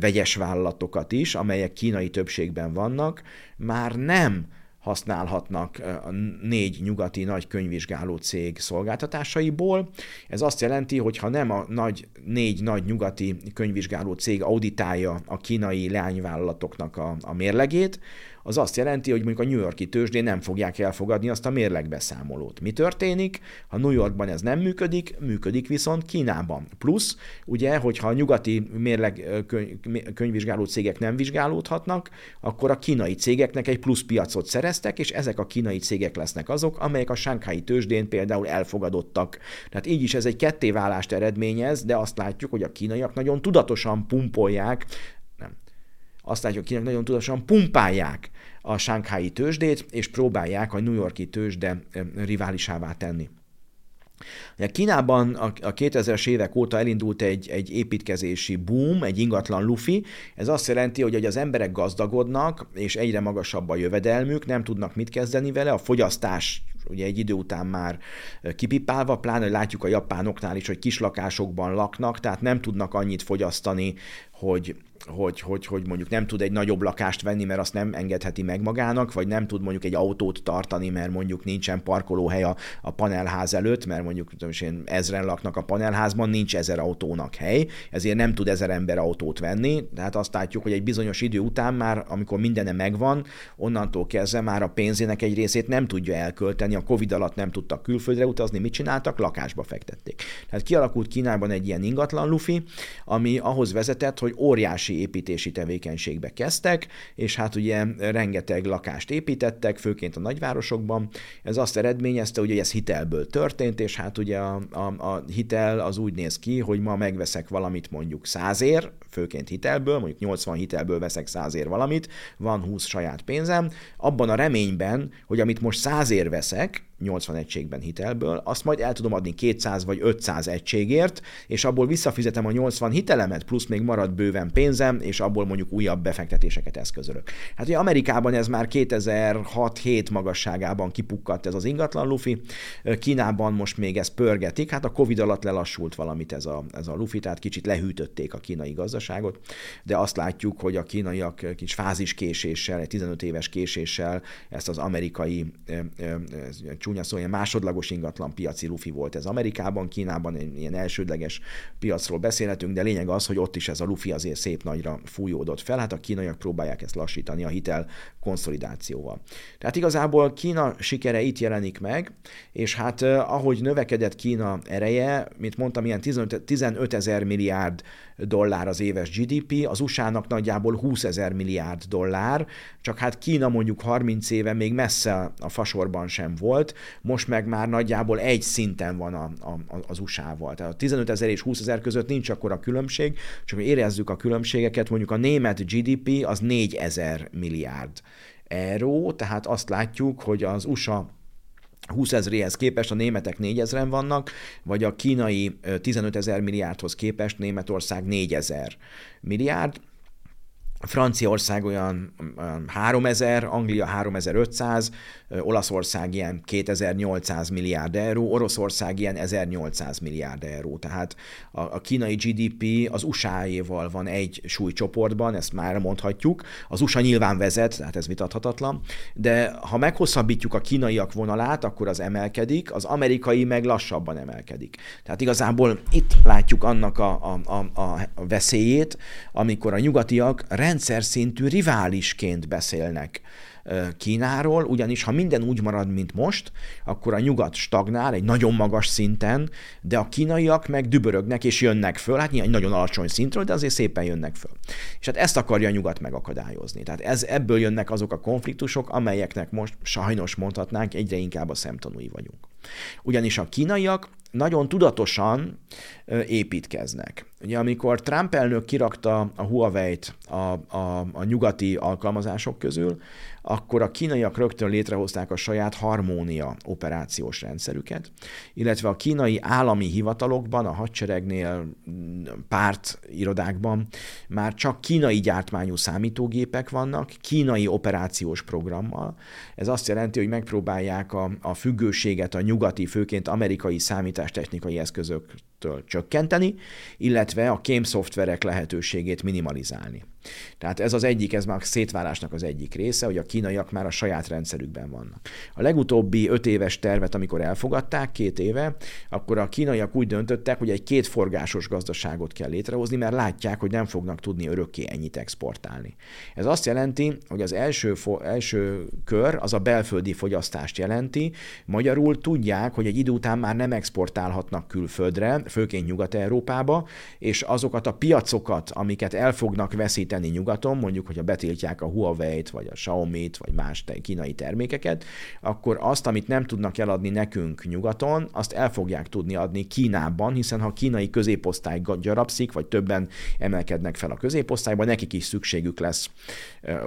vegyes vállalatokat is, amelyek kínai többségben vannak, már nem használhatnak a négy nyugati nagy könyvvizsgáló cég szolgáltatásaiból. Ez azt jelenti, hogy ha nem a nagy, négy nagy nyugati könyvvizsgáló cég auditálja a kínai leányvállalatoknak a, a mérlegét, az azt jelenti, hogy mondjuk a New Yorki tőzsdén nem fogják elfogadni azt a mérlegbeszámolót. Mi történik? Ha New Yorkban ez nem működik, működik viszont Kínában. Plusz, ugye, hogyha a nyugati mérleg könyvvizsgáló cégek nem vizsgálódhatnak, akkor a kínai cégeknek egy plusz piacot szereztek, és ezek a kínai cégek lesznek azok, amelyek a Sánkhái tőzsdén például elfogadottak. Tehát így is ez egy kettéválást eredményez, de azt látjuk, hogy a kínaiak nagyon tudatosan pumpolják azt látjuk, hogy nagyon tudatosan pumpálják a sánkhái tőzsdét, és próbálják a New Yorki tőzsde riválisává tenni. A Kínában a 2000-es évek óta elindult egy, egy építkezési boom, egy ingatlan lufi. Ez azt jelenti, hogy, hogy az emberek gazdagodnak, és egyre magasabb a jövedelmük, nem tudnak mit kezdeni vele, a fogyasztás ugye egy idő után már kipipálva, pláne látjuk a japánoknál is, hogy kislakásokban laknak, tehát nem tudnak annyit fogyasztani, hogy hogy, hogy, hogy mondjuk nem tud egy nagyobb lakást venni, mert azt nem engedheti meg magának, vagy nem tud mondjuk egy autót tartani, mert mondjuk nincsen parkolóhely a, a panelház előtt, mert mondjuk tudom én, ezren laknak a panelházban, nincs ezer autónak hely, ezért nem tud ezer ember autót venni, tehát azt látjuk, hogy egy bizonyos idő után már, amikor mindene megvan, onnantól kezdve már a pénzének egy részét nem tudja elkölteni, a Covid alatt nem tudtak külföldre utazni, mit csináltak? Lakásba fektették. Tehát kialakult Kínában egy ilyen ingatlan lufi, ami ahhoz vezetett, hogy óriási óriási építési tevékenységbe kezdtek, és hát ugye rengeteg lakást építettek, főként a nagyvárosokban. Ez azt eredményezte, hogy ez hitelből történt, és hát ugye a, a, a hitel az úgy néz ki, hogy ma megveszek valamit mondjuk százér, főként hitelből, mondjuk 80 hitelből veszek százér valamit, van 20 saját pénzem, abban a reményben, hogy amit most százér veszek, 80 egységben hitelből, azt majd el tudom adni 200 vagy 500 egységért, és abból visszafizetem a 80 hitelemet, plusz még marad bőven pénzem, és abból mondjuk újabb befektetéseket eszközölök. Hát ugye Amerikában ez már 2006-7 magasságában kipukkadt ez az ingatlan lufi, Kínában most még ez pörgetik, hát a Covid alatt lelassult valamit ez a, ez a lufi, tehát kicsit lehűtötték a kínai gazdaságot, de azt látjuk, hogy a kínaiak kicsit fázis késéssel, egy 15 éves késéssel ezt az amerikai csúnya szó, ilyen másodlagos ingatlan piaci lufi volt ez Amerikában, Kínában ilyen elsődleges piacról beszélhetünk, de lényeg az, hogy ott is ez a lufi azért szép nagyra fújódott fel. Hát a kínaiak próbálják ezt lassítani a hitel konszolidációval. Tehát igazából Kína sikere itt jelenik meg, és hát ahogy növekedett Kína ereje, mint mondtam, ilyen 15 ezer milliárd dollár az éves GDP, az USA-nak nagyjából 20 ezer milliárd dollár, csak hát Kína mondjuk 30 éve még messze a fasorban sem volt, most meg már nagyjából egy szinten van a, a, az USA-val. Tehát a 15 ezer és 20 ezer között nincs akkor a különbség, csak hogy érezzük a különbségeket, mondjuk a német GDP az 4 ezer milliárd euró, tehát azt látjuk, hogy az USA 20 ezréhez képest a németek 4 ezeren vannak, vagy a kínai 15 ezer milliárdhoz képest Németország 4 ezer milliárd, Franciaország olyan, olyan 3000, Anglia 3500, Olaszország ilyen 2800 milliárd euró, Oroszország ilyen 1800 milliárd euró. Tehát a, a kínai GDP az USA-éval van egy súlycsoportban, ezt már mondhatjuk. Az USA nyilván vezet, tehát ez vitathatatlan, de ha meghosszabbítjuk a kínaiak vonalát, akkor az emelkedik, az amerikai meg lassabban emelkedik. Tehát igazából itt látjuk annak a, a, a, a veszélyét, amikor a nyugatiak rendszer szintű riválisként beszélnek Kínáról, ugyanis ha minden úgy marad, mint most, akkor a nyugat stagnál egy nagyon magas szinten, de a kínaiak meg dübörögnek és jönnek föl, hát egy nagyon alacsony szintről, de azért szépen jönnek föl. És hát ezt akarja a nyugat megakadályozni. Tehát ez, ebből jönnek azok a konfliktusok, amelyeknek most sajnos mondhatnánk, egyre inkább a szemtanúi vagyunk. Ugyanis a kínaiak nagyon tudatosan építkeznek. Ugye amikor Trump elnök kirakta a Huawei-t a, a, a nyugati alkalmazások közül, akkor a kínaiak rögtön létrehozták a saját harmónia operációs rendszerüket, illetve a kínai állami hivatalokban, a hadseregnél, párt irodákban már csak kínai gyártmányú számítógépek vannak, kínai operációs programmal. Ez azt jelenti, hogy megpróbálják a, a függőséget a nyugati, főként amerikai számítástechnikai eszközöktől csökkenteni, illetve a kém szoftverek lehetőségét minimalizálni. Tehát ez az egyik, ez már a szétválásnak az egyik része, hogy a kínaiak már a saját rendszerükben vannak. A legutóbbi öt éves tervet, amikor elfogadták, két éve, akkor a kínaiak úgy döntöttek, hogy egy kétforgásos gazdaságot kell létrehozni, mert látják, hogy nem fognak tudni örökké ennyit exportálni. Ez azt jelenti, hogy az első, első kör az a belföldi fogyasztást jelenti, magyarul tudják, hogy egy idő után már nem exportálhatnak külföldre, főként Nyugat-Európába, és azokat a piacokat, amiket el fognak veszíteni, tenni nyugaton, mondjuk, hogyha betiltják a Huawei-t, vagy a Xiaomi-t, vagy más kínai termékeket, akkor azt, amit nem tudnak eladni nekünk nyugaton, azt el fogják tudni adni Kínában, hiszen ha a kínai középosztály gyarapszik, vagy többen emelkednek fel a középosztályba, nekik is szükségük lesz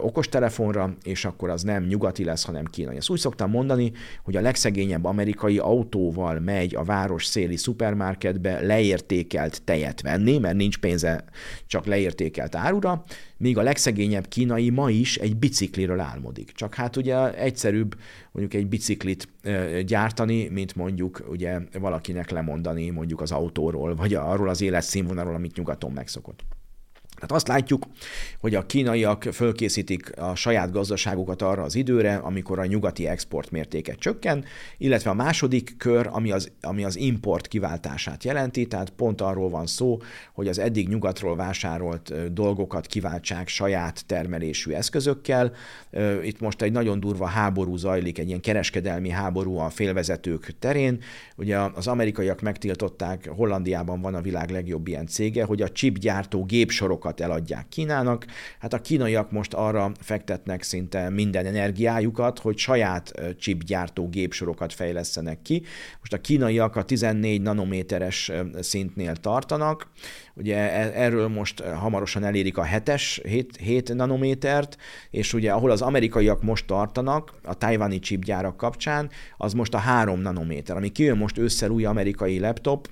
okostelefonra, és akkor az nem nyugati lesz, hanem kínai. Ezt úgy szoktam mondani, hogy a legszegényebb amerikai autóval megy a város széli szupermarketbe leértékelt tejet venni, mert nincs pénze csak leértékelt árura, míg a legszegényebb kínai ma is egy bicikliről álmodik. Csak hát ugye egyszerűbb mondjuk egy biciklit gyártani, mint mondjuk ugye valakinek lemondani mondjuk az autóról, vagy arról az életszínvonalról, amit nyugaton megszokott. Tehát azt látjuk, hogy a kínaiak fölkészítik a saját gazdaságukat arra az időre, amikor a nyugati export mértéke csökken, illetve a második kör, ami az, ami az import kiváltását jelenti, tehát pont arról van szó, hogy az eddig nyugatról vásárolt dolgokat kiváltsák saját termelésű eszközökkel. Itt most egy nagyon durva háború zajlik, egy ilyen kereskedelmi háború a félvezetők terén. Ugye az amerikaiak megtiltották, Hollandiában van a világ legjobb ilyen cége, hogy a chipgyártó gépsorok sokat eladják Kínának. Hát a kínaiak most arra fektetnek szinte minden energiájukat, hogy saját chipgyártó gépsorokat fejlesztenek ki. Most a kínaiak a 14 nanométeres szintnél tartanak, ugye e, erről most hamarosan elérik a 7-es, 7, 7 nanométert, és ugye ahol az amerikaiak most tartanak, a tajvani chipgyárak kapcsán, az most a 3 nanométer. Ami kijön most ősszel új amerikai laptop,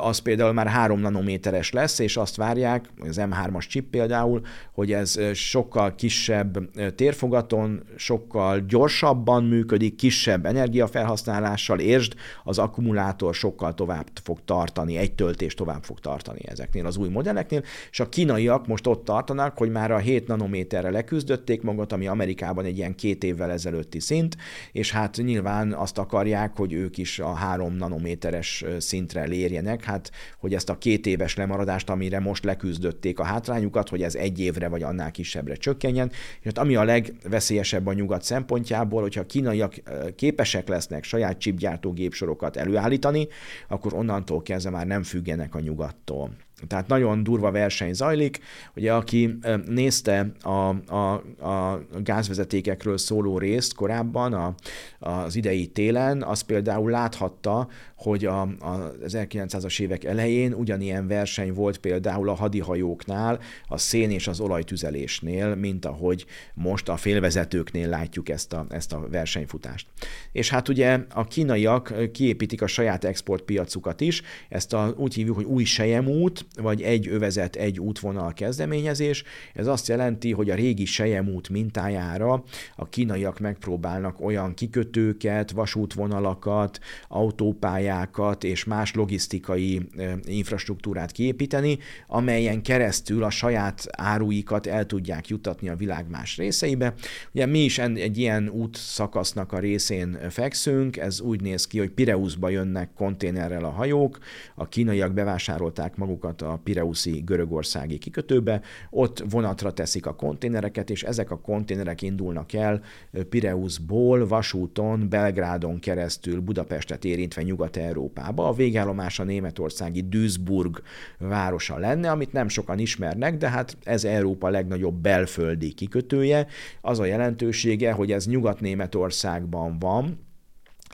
az például már 3 nanométeres lesz, és azt várják, az M M3-as chip például, hogy ez sokkal kisebb térfogaton, sokkal gyorsabban működik, kisebb energiafelhasználással, értsd, az akkumulátor sokkal tovább fog tartani, egy töltés tovább fog tartani ezeknél az új modelleknél, és a kínaiak most ott tartanak, hogy már a 7 nanométerre leküzdötték magat, ami Amerikában egy ilyen két évvel ezelőtti szint, és hát nyilván azt akarják, hogy ők is a 3 nanométeres szintre lérjenek, hát hogy ezt a két éves lemaradást, amire most leküzdötték a hátrányukat, hogy ez egy évre vagy annál kisebbre csökkenjen, és hát ami a legveszélyesebb a nyugat szempontjából, hogyha a kínaiak képesek lesznek saját chipgyártó gépsorokat előállítani, akkor onnantól kezdve már nem függenek a nyugattól. Tehát nagyon durva verseny zajlik. Ugye aki nézte a, a, a gázvezetékekről szóló részt korábban, a, az idei télen, az például láthatta, hogy a, a, az 1900-as évek elején ugyanilyen verseny volt például a hadihajóknál, a szén és az olajtüzelésnél, mint ahogy most a félvezetőknél látjuk ezt a, ezt a versenyfutást. És hát ugye a kínaiak kiépítik a saját exportpiacukat is, ezt a, úgy hívjuk, hogy új sejemút, vagy egy övezet, egy útvonal kezdeményezés. Ez azt jelenti, hogy a régi sejemút mintájára a kínaiak megpróbálnak olyan kikötőket, vasútvonalakat, autópályákat és más logisztikai infrastruktúrát kiépíteni, amelyen keresztül a saját áruikat el tudják jutatni a világ más részeibe. Ugye mi is egy ilyen út szakasznak a részén fekszünk, ez úgy néz ki, hogy Pireuszba jönnek konténerrel a hajók, a kínaiak bevásárolták magukat a Pireuszi görögországi kikötőbe, ott vonatra teszik a konténereket, és ezek a konténerek indulnak el Pireuszból vasúton, Belgrádon keresztül Budapestet érintve Nyugat-Európába. A végállomás a németországi Duisburg városa lenne, amit nem sokan ismernek, de hát ez Európa legnagyobb belföldi kikötője. Az a jelentősége, hogy ez Nyugat-Németországban van,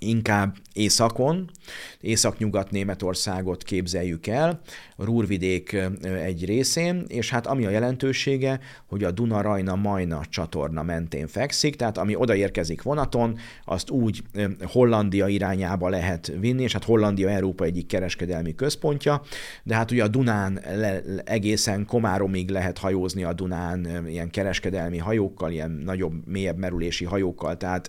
inkább északon, észak-nyugat Németországot képzeljük el, a Rúrvidék egy részén, és hát ami a jelentősége, hogy a Duna-Rajna-Majna csatorna mentén fekszik, tehát ami odaérkezik vonaton, azt úgy Hollandia irányába lehet vinni, és hát Hollandia Európa egyik kereskedelmi központja, de hát ugye a Dunán le, egészen Komáromig lehet hajózni a Dunán ilyen kereskedelmi hajókkal, ilyen nagyobb, mélyebb merülési hajókkal, tehát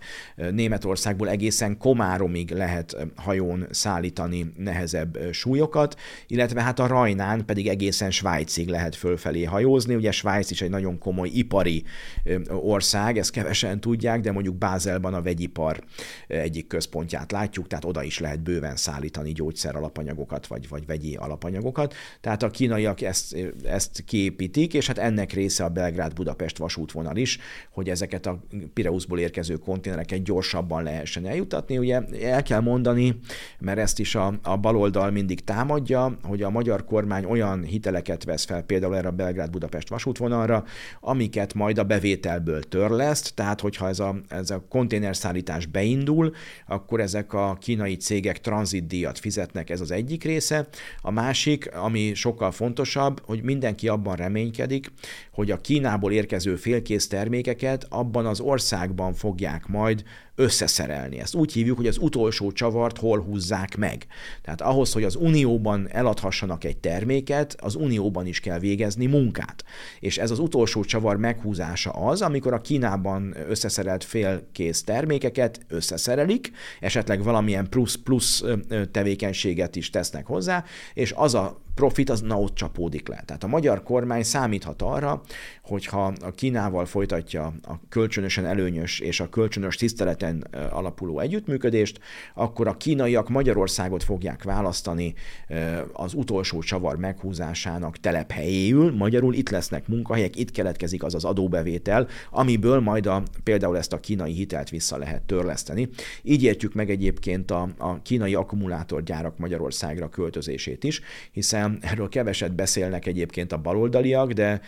Németországból egészen Komáromig lehet hajón szállítani nehezebb súlyokat, illetve hát a Rajnán pedig egészen Svájcig lehet fölfelé hajózni. Ugye Svájc is egy nagyon komoly ipari ország, ezt kevesen tudják, de mondjuk Bázelban a vegyipar egyik központját látjuk, tehát oda is lehet bőven szállítani gyógyszer alapanyagokat, vagy, vagy vegyi alapanyagokat. Tehát a kínaiak ezt, ezt kiépítik, és hát ennek része a Belgrád-Budapest vasútvonal is, hogy ezeket a Pireuszból érkező konténereket gyorsabban lehessen eljutatni. Ugye el kell mondani, mert ezt is a, a baloldal mindig támadja, hogy a magyar kormány olyan hiteleket vesz fel, például erre a Belgrád-Budapest vasútvonalra, amiket majd a bevételből törleszt, tehát hogyha ez a, ez a konténerszállítás beindul, akkor ezek a kínai cégek tranzitdíjat fizetnek, ez az egyik része. A másik, ami sokkal fontosabb, hogy mindenki abban reménykedik, hogy a Kínából érkező félkész termékeket abban az országban fogják majd összeszerelni. Ezt úgy hívjuk, hogy az utolsó csavart hol húzzák meg. Tehát ahhoz, hogy az Unióban eladhassanak egy terméket, az Unióban is kell végezni munkát. És ez az utolsó csavar meghúzása az, amikor a Kínában összeszerelt félkész termékeket összeszerelik, esetleg valamilyen plusz-plusz tevékenységet is tesznek hozzá, és az a profit az na ott csapódik le. Tehát a magyar kormány számíthat arra, hogyha a Kínával folytatja a kölcsönösen előnyös és a kölcsönös tiszteleten alapuló együttműködést, akkor a kínaiak Magyarországot fogják választani az utolsó csavar meghúzásának telephelyéül, magyarul itt lesznek munkahelyek, itt keletkezik az az adóbevétel, amiből majd a, például ezt a kínai hitelt vissza lehet törleszteni. Így értjük meg egyébként a, a kínai akkumulátorgyárak Magyarországra költözését is, hiszen erről keveset beszélnek egyébként a baloldaliak, de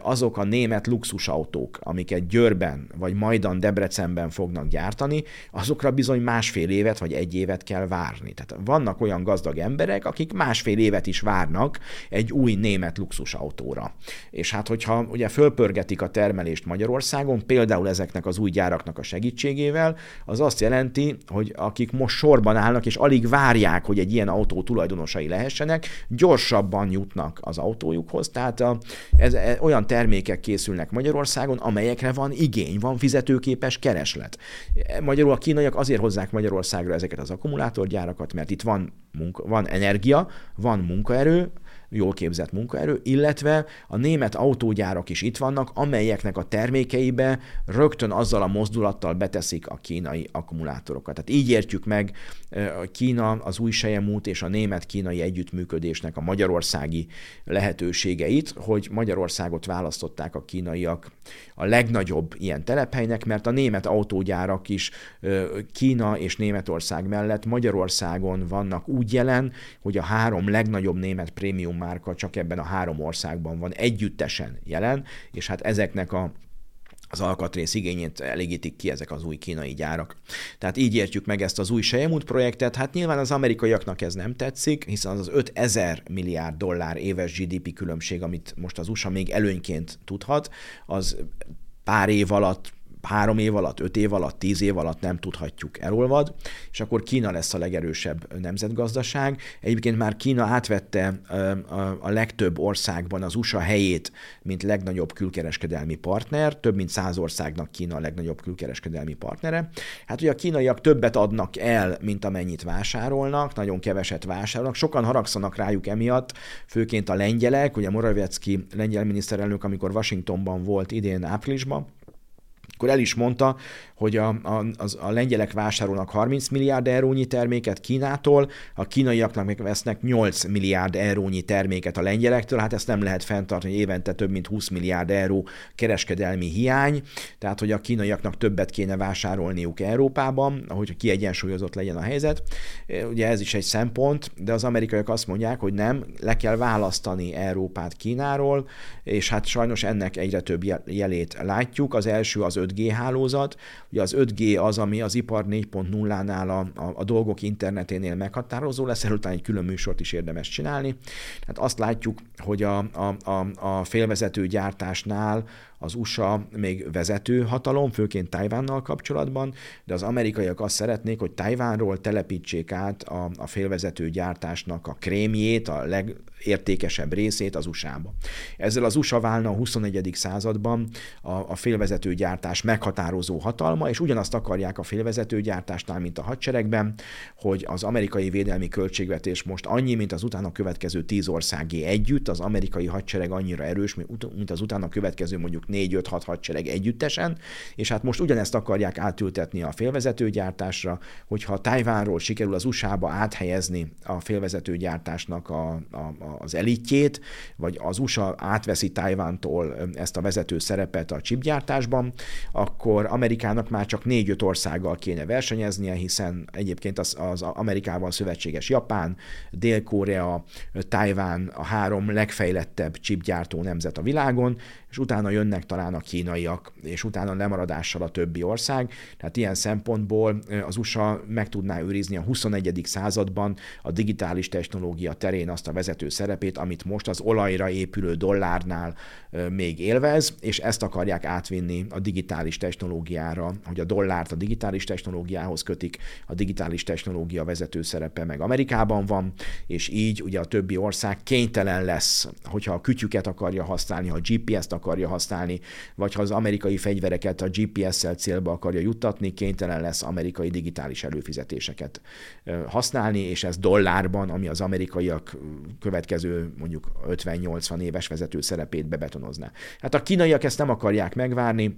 azok a német luxusautók, amiket Győrben vagy majdan Debrecenben fognak gyártani, azokra bizony másfél évet vagy egy évet kell várni. Tehát vannak olyan gazdag emberek, akik másfél évet is várnak egy új német luxusautóra. És hát, hogyha ugye fölpörgetik a termelést Magyarországon, például ezeknek az új gyáraknak a segítségével, az azt jelenti, hogy akik most sorban állnak és alig várják, hogy egy ilyen autó tulajdonosai lehessenek, gyors gyorsabban jutnak az autójukhoz, tehát a, ez, ez, olyan termékek készülnek Magyarországon, amelyekre van igény, van fizetőképes kereslet. Magyarul a kínaiak azért hozzák Magyarországra ezeket az akkumulátorgyárakat, mert itt van, munka, van energia, van munkaerő, jól képzett munkaerő, illetve a német autógyárak is itt vannak, amelyeknek a termékeibe rögtön azzal a mozdulattal beteszik a kínai akkumulátorokat. Tehát így értjük meg a Kína, az új sejemút és a német-kínai együttműködésnek a magyarországi lehetőségeit, hogy Magyarországot választották a kínaiak a legnagyobb ilyen telephelynek, mert a német autógyárak is Kína és Németország mellett Magyarországon vannak úgy jelen, hogy a három legnagyobb német prémium márka csak ebben a három országban van együttesen jelen, és hát ezeknek a az alkatrész igényét elégítik ki ezek az új kínai gyárak. Tehát így értjük meg ezt az új Sejemút projektet. Hát nyilván az amerikaiaknak ez nem tetszik, hiszen az az 5000 milliárd dollár éves GDP különbség, amit most az USA még előnyként tudhat, az pár év alatt három év alatt, öt év alatt, tíz év alatt nem tudhatjuk elolvad, és akkor Kína lesz a legerősebb nemzetgazdaság. Egyébként már Kína átvette a legtöbb országban az USA helyét, mint legnagyobb külkereskedelmi partner, több mint száz országnak Kína a legnagyobb külkereskedelmi partnere. Hát ugye a kínaiak többet adnak el, mint amennyit vásárolnak, nagyon keveset vásárolnak, sokan haragszanak rájuk emiatt, főként a lengyelek, ugye Morawiecki lengyel miniszterelnök, amikor Washingtonban volt idén áprilisban, akkor el is mondta, hogy a, a, az, a lengyelek vásárolnak 30 milliárd eurónyi terméket Kínától, a kínaiaknak meg vesznek 8 milliárd eurónyi terméket a lengyelektől, hát ezt nem lehet fenntartani, hogy évente több mint 20 milliárd euró kereskedelmi hiány, tehát hogy a kínaiaknak többet kéne vásárolniuk Európában, hogy kiegyensúlyozott legyen a helyzet. Ugye ez is egy szempont, de az amerikaiak azt mondják, hogy nem, le kell választani Európát Kínáról, és hát sajnos ennek egyre több jelét látjuk. Az első az 5G hálózat, Ugye az 5G az, ami az ipar 4.0-nál a, a, a dolgok interneténél meghatározó lesz, erről egy külön műsort is érdemes csinálni. Hát azt látjuk, hogy a, a, a, a félvezető gyártásnál az USA még vezető hatalom, főként Tajvánnal kapcsolatban, de az amerikaiak azt szeretnék, hogy Tajvánról telepítsék át a, a félvezető gyártásnak a krémjét, a legértékesebb részét az USA-ba. Ezzel az USA válna a 21. században a, a félvezető gyártás meghatározó hatalma, és ugyanazt akarják a félvezető gyártásnál, mint a hadseregben, hogy az amerikai védelmi költségvetés most annyi, mint az utána következő tíz országé együtt, az amerikai hadsereg annyira erős, mint az utána következő mondjuk 4-5-6 hadsereg együttesen, és hát most ugyanezt akarják átültetni a félvezetőgyártásra, hogyha Tajvánról sikerül az USA-ba áthelyezni a félvezetőgyártásnak a, a, az elitjét, vagy az USA átveszi Tajvántól ezt a vezető szerepet a chipgyártásban, akkor Amerikának már csak 4-5 országgal kéne versenyeznie, hiszen egyébként az, az Amerikával szövetséges Japán, Dél-Korea, Tajván a három legfejlettebb chipgyártó nemzet a világon, és utána jönnek talán a kínaiak, és utána lemaradással a többi ország. Tehát ilyen szempontból az USA meg tudná őrizni a 21. században a digitális technológia terén azt a vezető szerepét, amit most az olajra épülő dollárnál még élvez, és ezt akarják átvinni a digitális technológiára, hogy a dollárt a digitális technológiához kötik, a digitális technológia vezető szerepe meg Amerikában van, és így ugye a többi ország kénytelen lesz, hogyha a kütyüket akarja használni, ha a GPS-t akarja használni, vagy ha az amerikai fegyvereket a GPS-szel célba akarja juttatni, kénytelen lesz amerikai digitális előfizetéseket használni, és ez dollárban, ami az amerikaiak következő mondjuk 50-80 éves vezető szerepét bebetonozná. Hát a kínaiak ezt nem akarják megvárni,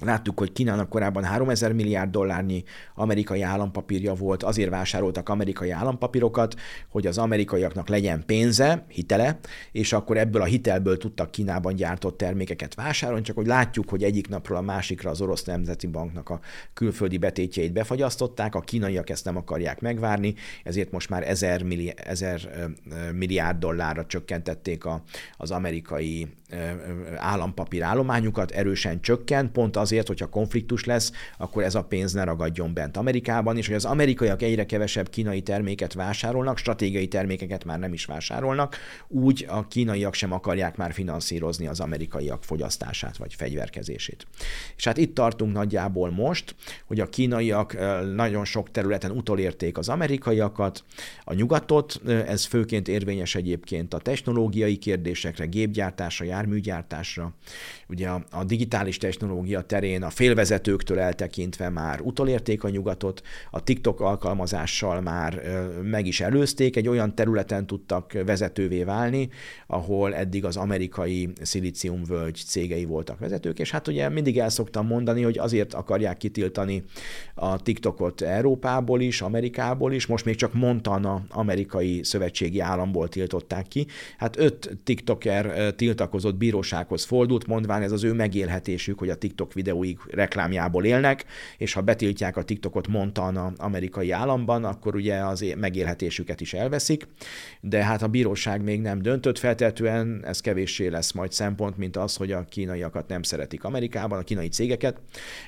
Láttuk, hogy Kínának korábban 3000 milliárd dollárnyi amerikai állampapírja volt, azért vásároltak amerikai állampapírokat, hogy az amerikaiaknak legyen pénze, hitele, és akkor ebből a hitelből tudtak Kínában gyártott termékeket vásárolni, csak hogy látjuk, hogy egyik napról a másikra az orosz nemzeti banknak a külföldi betétjeit befagyasztották, a kínaiak ezt nem akarják megvárni, ezért most már 1000 milliárd, 1000 milliárd dollárra csökkentették a, az amerikai állampapír állományukat, erősen csökkent, pont azért, hogyha konfliktus lesz, akkor ez a pénz ne ragadjon bent Amerikában, és hogy az amerikaiak egyre kevesebb kínai terméket vásárolnak, stratégiai termékeket már nem is vásárolnak, úgy a kínaiak sem akarják már finanszírozni az amerikaiak fogyasztását vagy fegyverkezését. És hát itt tartunk nagyjából most, hogy a kínaiak nagyon sok területen utolérték az amerikaiakat, a nyugatot, ez főként érvényes egyébként a technológiai kérdésekre, gépgyártásra, járműgyártásra. Ugye a, digitális technológia terén a félvezetőktől eltekintve már utolérték a nyugatot, a TikTok alkalmazással már meg is előzték, egy olyan területen tudtak vezetővé válni, ahol eddig az amerikai szilíciumvölgy cégei voltak vezetők, és hát ugye mindig el szoktam mondani, hogy azért akarják kitiltani a TikTokot Európából is, Amerikából is, most még csak Montana amerikai szövetségi államból tiltották ki. Hát öt TikToker tiltakozott bírósághoz fordult, mondván ez az ő megélhetésük, hogy a TikTok videóik reklámjából élnek, és ha betiltják a TikTokot Montana amerikai államban, akkor ugye az megélhetésüket is elveszik, de hát a bíróság még nem döntött, feltetően ez kevéssé lesz majd szempont, mint az, hogy a kínaiakat nem szeretik Amerikában, a kínai cégeket,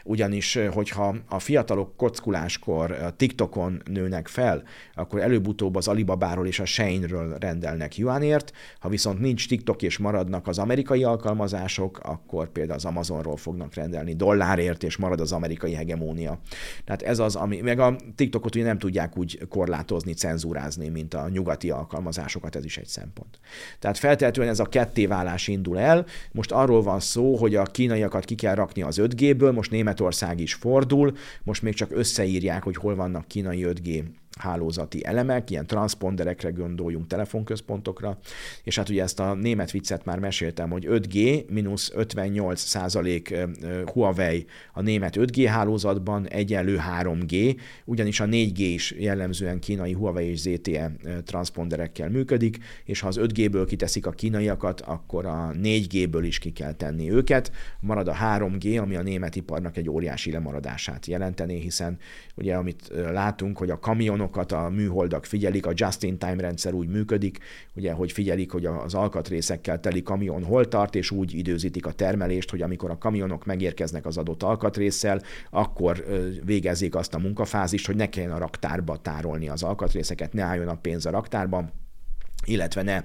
ugyanis hogyha a fiatalok kockuláskor TikTokon nőnek fel, akkor előbb-utóbb az Alibabáról és a Shane-ről rendelnek yuanért, ha viszont nincs TikTok és maradnak az amerikai alkalmazások, akkor például az Amazonról fognak rendelni dollárért, és marad az amerikai hegemónia. Tehát ez az, ami, meg a TikTokot ugye nem tudják úgy korlátozni, cenzúrázni, mint a nyugati alkalmazásokat, ez is egy szempont. Tehát feltétlenül ez a kettéválás indul el. Most arról van szó, hogy a kínaiakat ki kell rakni az 5G-ből, most Németország is fordul, most még csak összeírják, hogy hol vannak kínai 5G hálózati elemek, ilyen transponderekre gondoljunk, telefonközpontokra, és hát ugye ezt a német viccet már meséltem, hogy 5G mínusz 58 százalék Huawei a német 5G hálózatban egyenlő 3G, ugyanis a 4G is jellemzően kínai Huawei és ZTE transponderekkel működik, és ha az 5G-ből kiteszik a kínaiakat, akkor a 4G-ből is ki kell tenni őket. Marad a 3G, ami a német iparnak egy óriási lemaradását jelentené, hiszen ugye amit látunk, hogy a kamionok kamionokat a műholdak figyelik, a just-in-time rendszer úgy működik, ugye, hogy figyelik, hogy az alkatrészekkel teli kamion hol tart, és úgy időzítik a termelést, hogy amikor a kamionok megérkeznek az adott alkatrészsel, akkor végezzék azt a munkafázist, hogy ne kelljen a raktárba tárolni az alkatrészeket, ne álljon a pénz a raktárban, illetve ne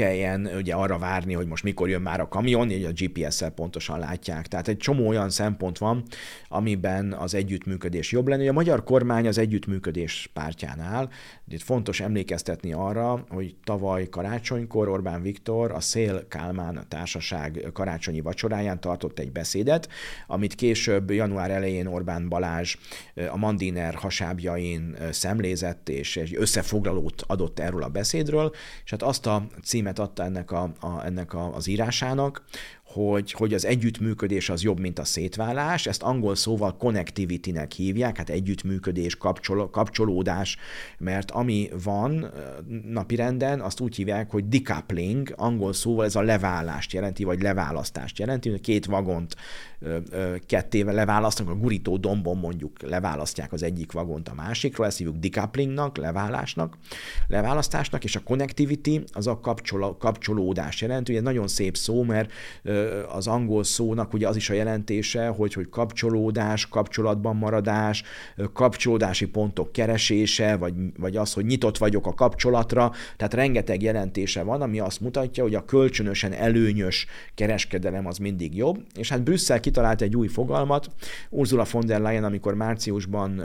kelljen ugye arra várni, hogy most mikor jön már a kamion, így a GPS-szel pontosan látják. Tehát egy csomó olyan szempont van, amiben az együttműködés jobb lenne. a magyar kormány az együttműködés pártján áll. Itt fontos emlékeztetni arra, hogy tavaly karácsonykor Orbán Viktor a Szél Kálmán társaság karácsonyi vacsoráján tartott egy beszédet, amit később január elején Orbán Balázs a Mandiner hasábjain szemlézett, és egy összefoglalót adott erről a beszédről, és hát azt a címet adta ennek, a, a, ennek a, az írásának, hogy, hogy az együttműködés az jobb, mint a szétválás, ezt angol szóval connectivity-nek hívják, hát együttműködés, kapcsol, kapcsolódás, mert ami van napirenden, azt úgy hívják, hogy decoupling, angol szóval ez a leválást jelenti, vagy leválasztást jelenti, hogy két vagont kettével leválasztanak, a gurító dombon mondjuk leválasztják az egyik vagont a másikról, ezt hívjuk decouplingnak, leválásnak, leválasztásnak, és a connectivity az a kapcsol, kapcsolódás jelenti, ugye nagyon szép szó, mert az angol szónak ugye az is a jelentése, hogy, hogy kapcsolódás, kapcsolatban maradás, kapcsolódási pontok keresése, vagy, vagy az, hogy nyitott vagyok a kapcsolatra, tehát rengeteg jelentése van, ami azt mutatja, hogy a kölcsönösen előnyös kereskedelem az mindig jobb, és hát Brüsszel kitalált egy új fogalmat, Ursula von der Leyen, amikor márciusban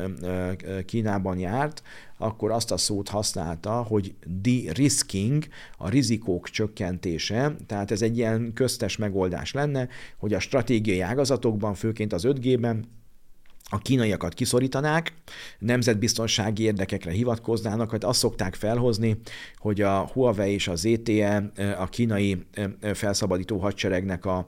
Kínában járt, akkor azt a szót használta, hogy de-risking, a rizikók csökkentése, tehát ez egy ilyen köztes megoldás lenne, hogy a stratégiai ágazatokban, főként az 5G-ben a kínaiakat kiszorítanák, nemzetbiztonsági érdekekre hivatkoznának, hogy azt szokták felhozni, hogy a Huawei és az ZTE a kínai felszabadító hadseregnek a,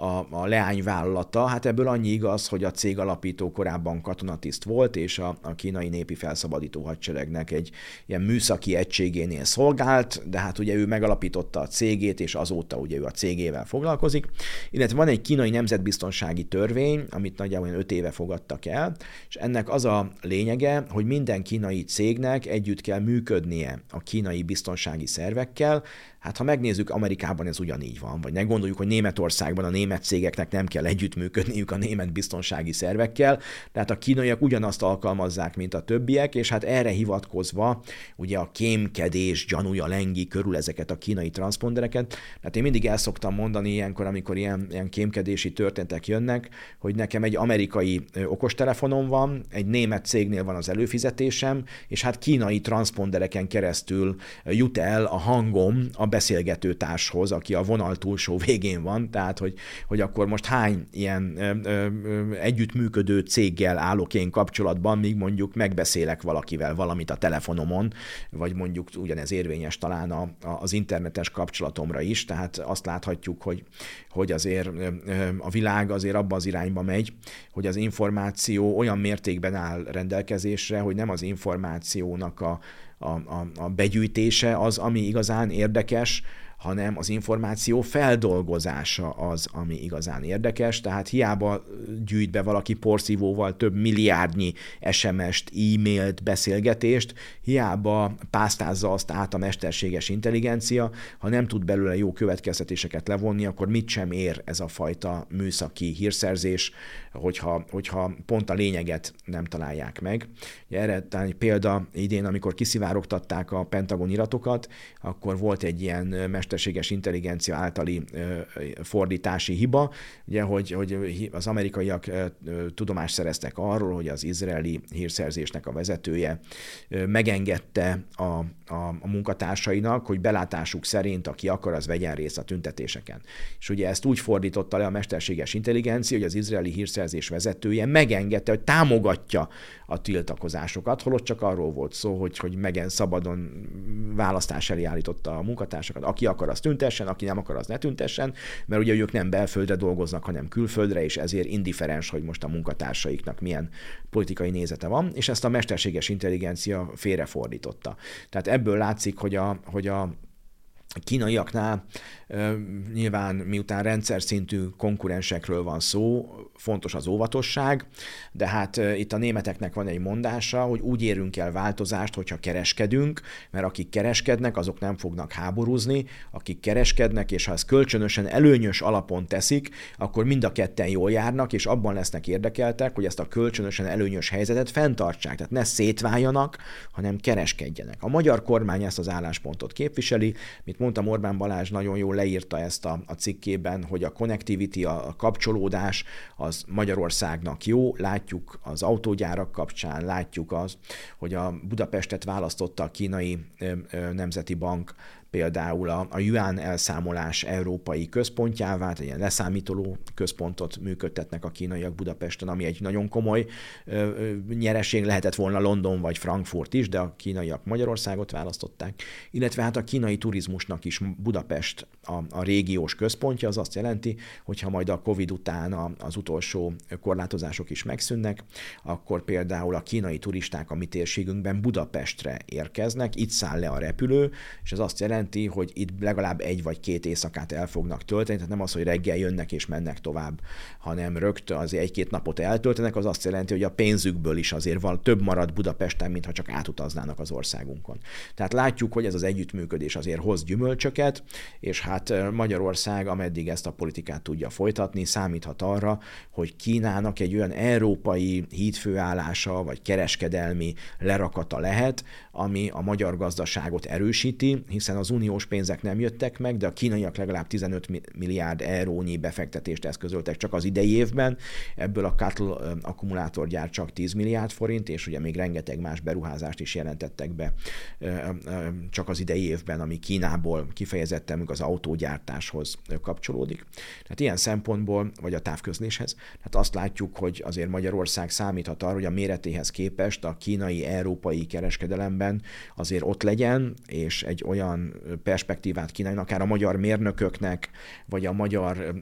a, a leányvállalata. Hát ebből annyi igaz, hogy a cég alapító korábban katonatiszt volt, és a, a kínai népi felszabadító hadseregnek egy ilyen műszaki egységénél szolgált, de hát ugye ő megalapította a cégét, és azóta ugye ő a cégével foglalkozik. Illetve van egy kínai nemzetbiztonsági törvény, amit nagyjából 5 éve fogadtak el, és ennek az a lényege, hogy minden kínai cégnek együtt kell működnie a kínai biztonsági szervekkel, Hát ha megnézzük, Amerikában ez ugyanígy van, vagy ne gondoljuk, hogy Németországban a német cégeknek nem kell együttműködniük a német biztonsági szervekkel, tehát a kínaiak ugyanazt alkalmazzák, mint a többiek, és hát erre hivatkozva ugye a kémkedés gyanúja lengi körül ezeket a kínai transpondereket. Hát én mindig el szoktam mondani ilyenkor, amikor ilyen, ilyen kémkedési történetek jönnek, hogy nekem egy amerikai okostelefonom van, egy német cégnél van az előfizetésem, és hát kínai transpondereken keresztül jut el a hangom a beszélgető társhoz, aki a vonal túlsó végén van, tehát hogy, hogy akkor most hány ilyen ö, ö, együttműködő céggel állok én kapcsolatban, míg mondjuk megbeszélek valakivel valamit a telefonomon, vagy mondjuk ugyanez érvényes talán a, a, az internetes kapcsolatomra is, tehát azt láthatjuk, hogy, hogy azért a világ azért abba az irányba megy, hogy az információ olyan mértékben áll rendelkezésre, hogy nem az információnak a, a, a, a begyűjtése az, ami igazán érdekes, hanem az információ feldolgozása az, ami igazán érdekes, tehát hiába gyűjt be valaki porszívóval több milliárdnyi SMS-t, e-mailt, beszélgetést, hiába pásztázza azt át a mesterséges intelligencia, ha nem tud belőle jó következtetéseket levonni, akkor mit sem ér ez a fajta műszaki hírszerzés, hogyha, hogyha pont a lényeget nem találják meg. Erre talán egy példa idén, amikor kiszivárogtatták a Pentagon iratokat, akkor volt egy ilyen mesterséges intelligencia általi fordítási hiba, ugye, hogy, hogy az amerikaiak tudomást szereztek arról, hogy az izraeli hírszerzésnek a vezetője megengedte a, a, a munkatársainak, hogy belátásuk szerint, aki akar, az vegyen részt a tüntetéseken. És ugye ezt úgy fordította le a mesterséges intelligencia, hogy az izraeli hírszerzés vezetője megengedte, hogy támogatja a tiltakozásokat, holott csak arról volt szó, hogy, hogy megen szabadon választás elé állította a munkatársakat. Aki akar, az tüntessen, aki nem akar, az ne tüntessen, mert ugye ők nem belföldre dolgoznak, hanem külföldre, és ezért indiferens, hogy most a munkatársaiknak milyen politikai nézete van, és ezt a mesterséges intelligencia félrefordította. Tehát ebből látszik, hogy a, hogy a kínaiaknál Nyilván miután rendszer szintű konkurensekről van szó, fontos az óvatosság, de hát itt a németeknek van egy mondása, hogy úgy érünk el változást, hogyha kereskedünk, mert akik kereskednek, azok nem fognak háborúzni, akik kereskednek, és ha ezt kölcsönösen előnyös alapon teszik, akkor mind a ketten jól járnak, és abban lesznek érdekeltek, hogy ezt a kölcsönösen előnyös helyzetet fenntartsák. Tehát ne szétváljanak, hanem kereskedjenek. A magyar kormány ezt az álláspontot képviseli, mint mondtam, Orbán Balázs nagyon jól leírta ezt a, a cikkében, hogy a connectivity, a, kapcsolódás az Magyarországnak jó, látjuk az autógyárak kapcsán, látjuk az, hogy a Budapestet választotta a kínai nemzeti bank például a, a yuan elszámolás európai központjává, egy ilyen leszámítoló központot működtetnek a kínaiak Budapesten, ami egy nagyon komoly ö, nyereség lehetett volna London vagy Frankfurt is, de a kínaiak Magyarországot választották, illetve hát a kínai turizmusnak is Budapest a, a régiós központja, az azt jelenti, hogy ha majd a Covid után a, az utolsó korlátozások is megszűnnek, akkor például a kínai turisták a mi térségünkben Budapestre érkeznek, itt száll le a repülő, és ez azt jelenti, jelenti, hogy itt legalább egy vagy két éjszakát el fognak tölteni, tehát nem az, hogy reggel jönnek és mennek tovább, hanem rögtön az egy-két napot eltöltenek, az azt jelenti, hogy a pénzükből is azért van több marad Budapesten, mintha csak átutaznának az országunkon. Tehát látjuk, hogy ez az együttműködés azért hoz gyümölcsöket, és hát Magyarország, ameddig ezt a politikát tudja folytatni, számíthat arra, hogy Kínának egy olyan európai hídfőállása vagy kereskedelmi lerakata lehet, ami a magyar gazdaságot erősíti, hiszen az uniós pénzek nem jöttek meg, de a kínaiak legalább 15 milliárd eurónyi befektetést eszközöltek csak az idei évben, ebből a Cattle akkumulátorgyár csak 10 milliárd forint, és ugye még rengeteg más beruházást is jelentettek be csak az idei évben, ami Kínából kifejezetten az autógyártáshoz kapcsolódik. Tehát ilyen szempontból, vagy a távközléshez, hát azt látjuk, hogy azért Magyarország számíthat arra, hogy a méretéhez képest a kínai-európai kereskedelemben azért ott legyen, és egy olyan perspektívát kínálni, akár a magyar mérnököknek, vagy a magyar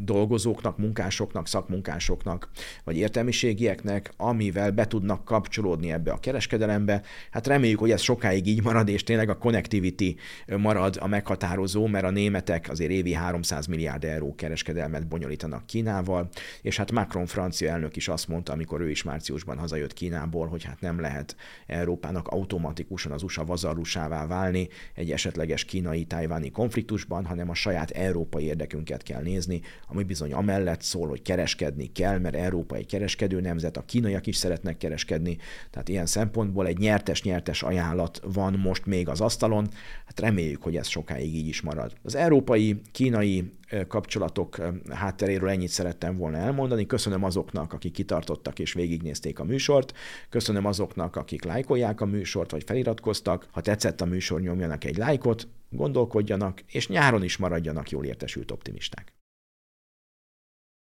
dolgozóknak, munkásoknak, szakmunkásoknak, vagy értelmiségieknek, amivel be tudnak kapcsolódni ebbe a kereskedelembe. Hát reméljük, hogy ez sokáig így marad, és tényleg a connectivity marad a meghatározó, mert a németek azért évi 300 milliárd euró kereskedelmet bonyolítanak Kínával, és hát Macron francia elnök is azt mondta, amikor ő is márciusban hazajött Kínából, hogy hát nem lehet Európának automatikusan az USA vazarusává válni egy esetleges kínai-tájváni konfliktusban, hanem a saját európai érdekünket kell nézni, ami bizony amellett szól, hogy kereskedni kell, mert Európa egy kereskedő nemzet, a kínaiak is szeretnek kereskedni, tehát ilyen szempontból egy nyertes-nyertes ajánlat van most még az asztalon, hát reméljük, hogy ez sokáig így is marad. Az európai-kínai kapcsolatok hátteréről ennyit szerettem volna elmondani. Köszönöm azoknak, akik kitartottak és végignézték a műsort. Köszönöm azoknak, akik lájkolják a műsort, vagy feliratkoztak. Ha tetszett a műsor, nyomjanak egy lájkot, gondolkodjanak, és nyáron is maradjanak jól értesült optimisták.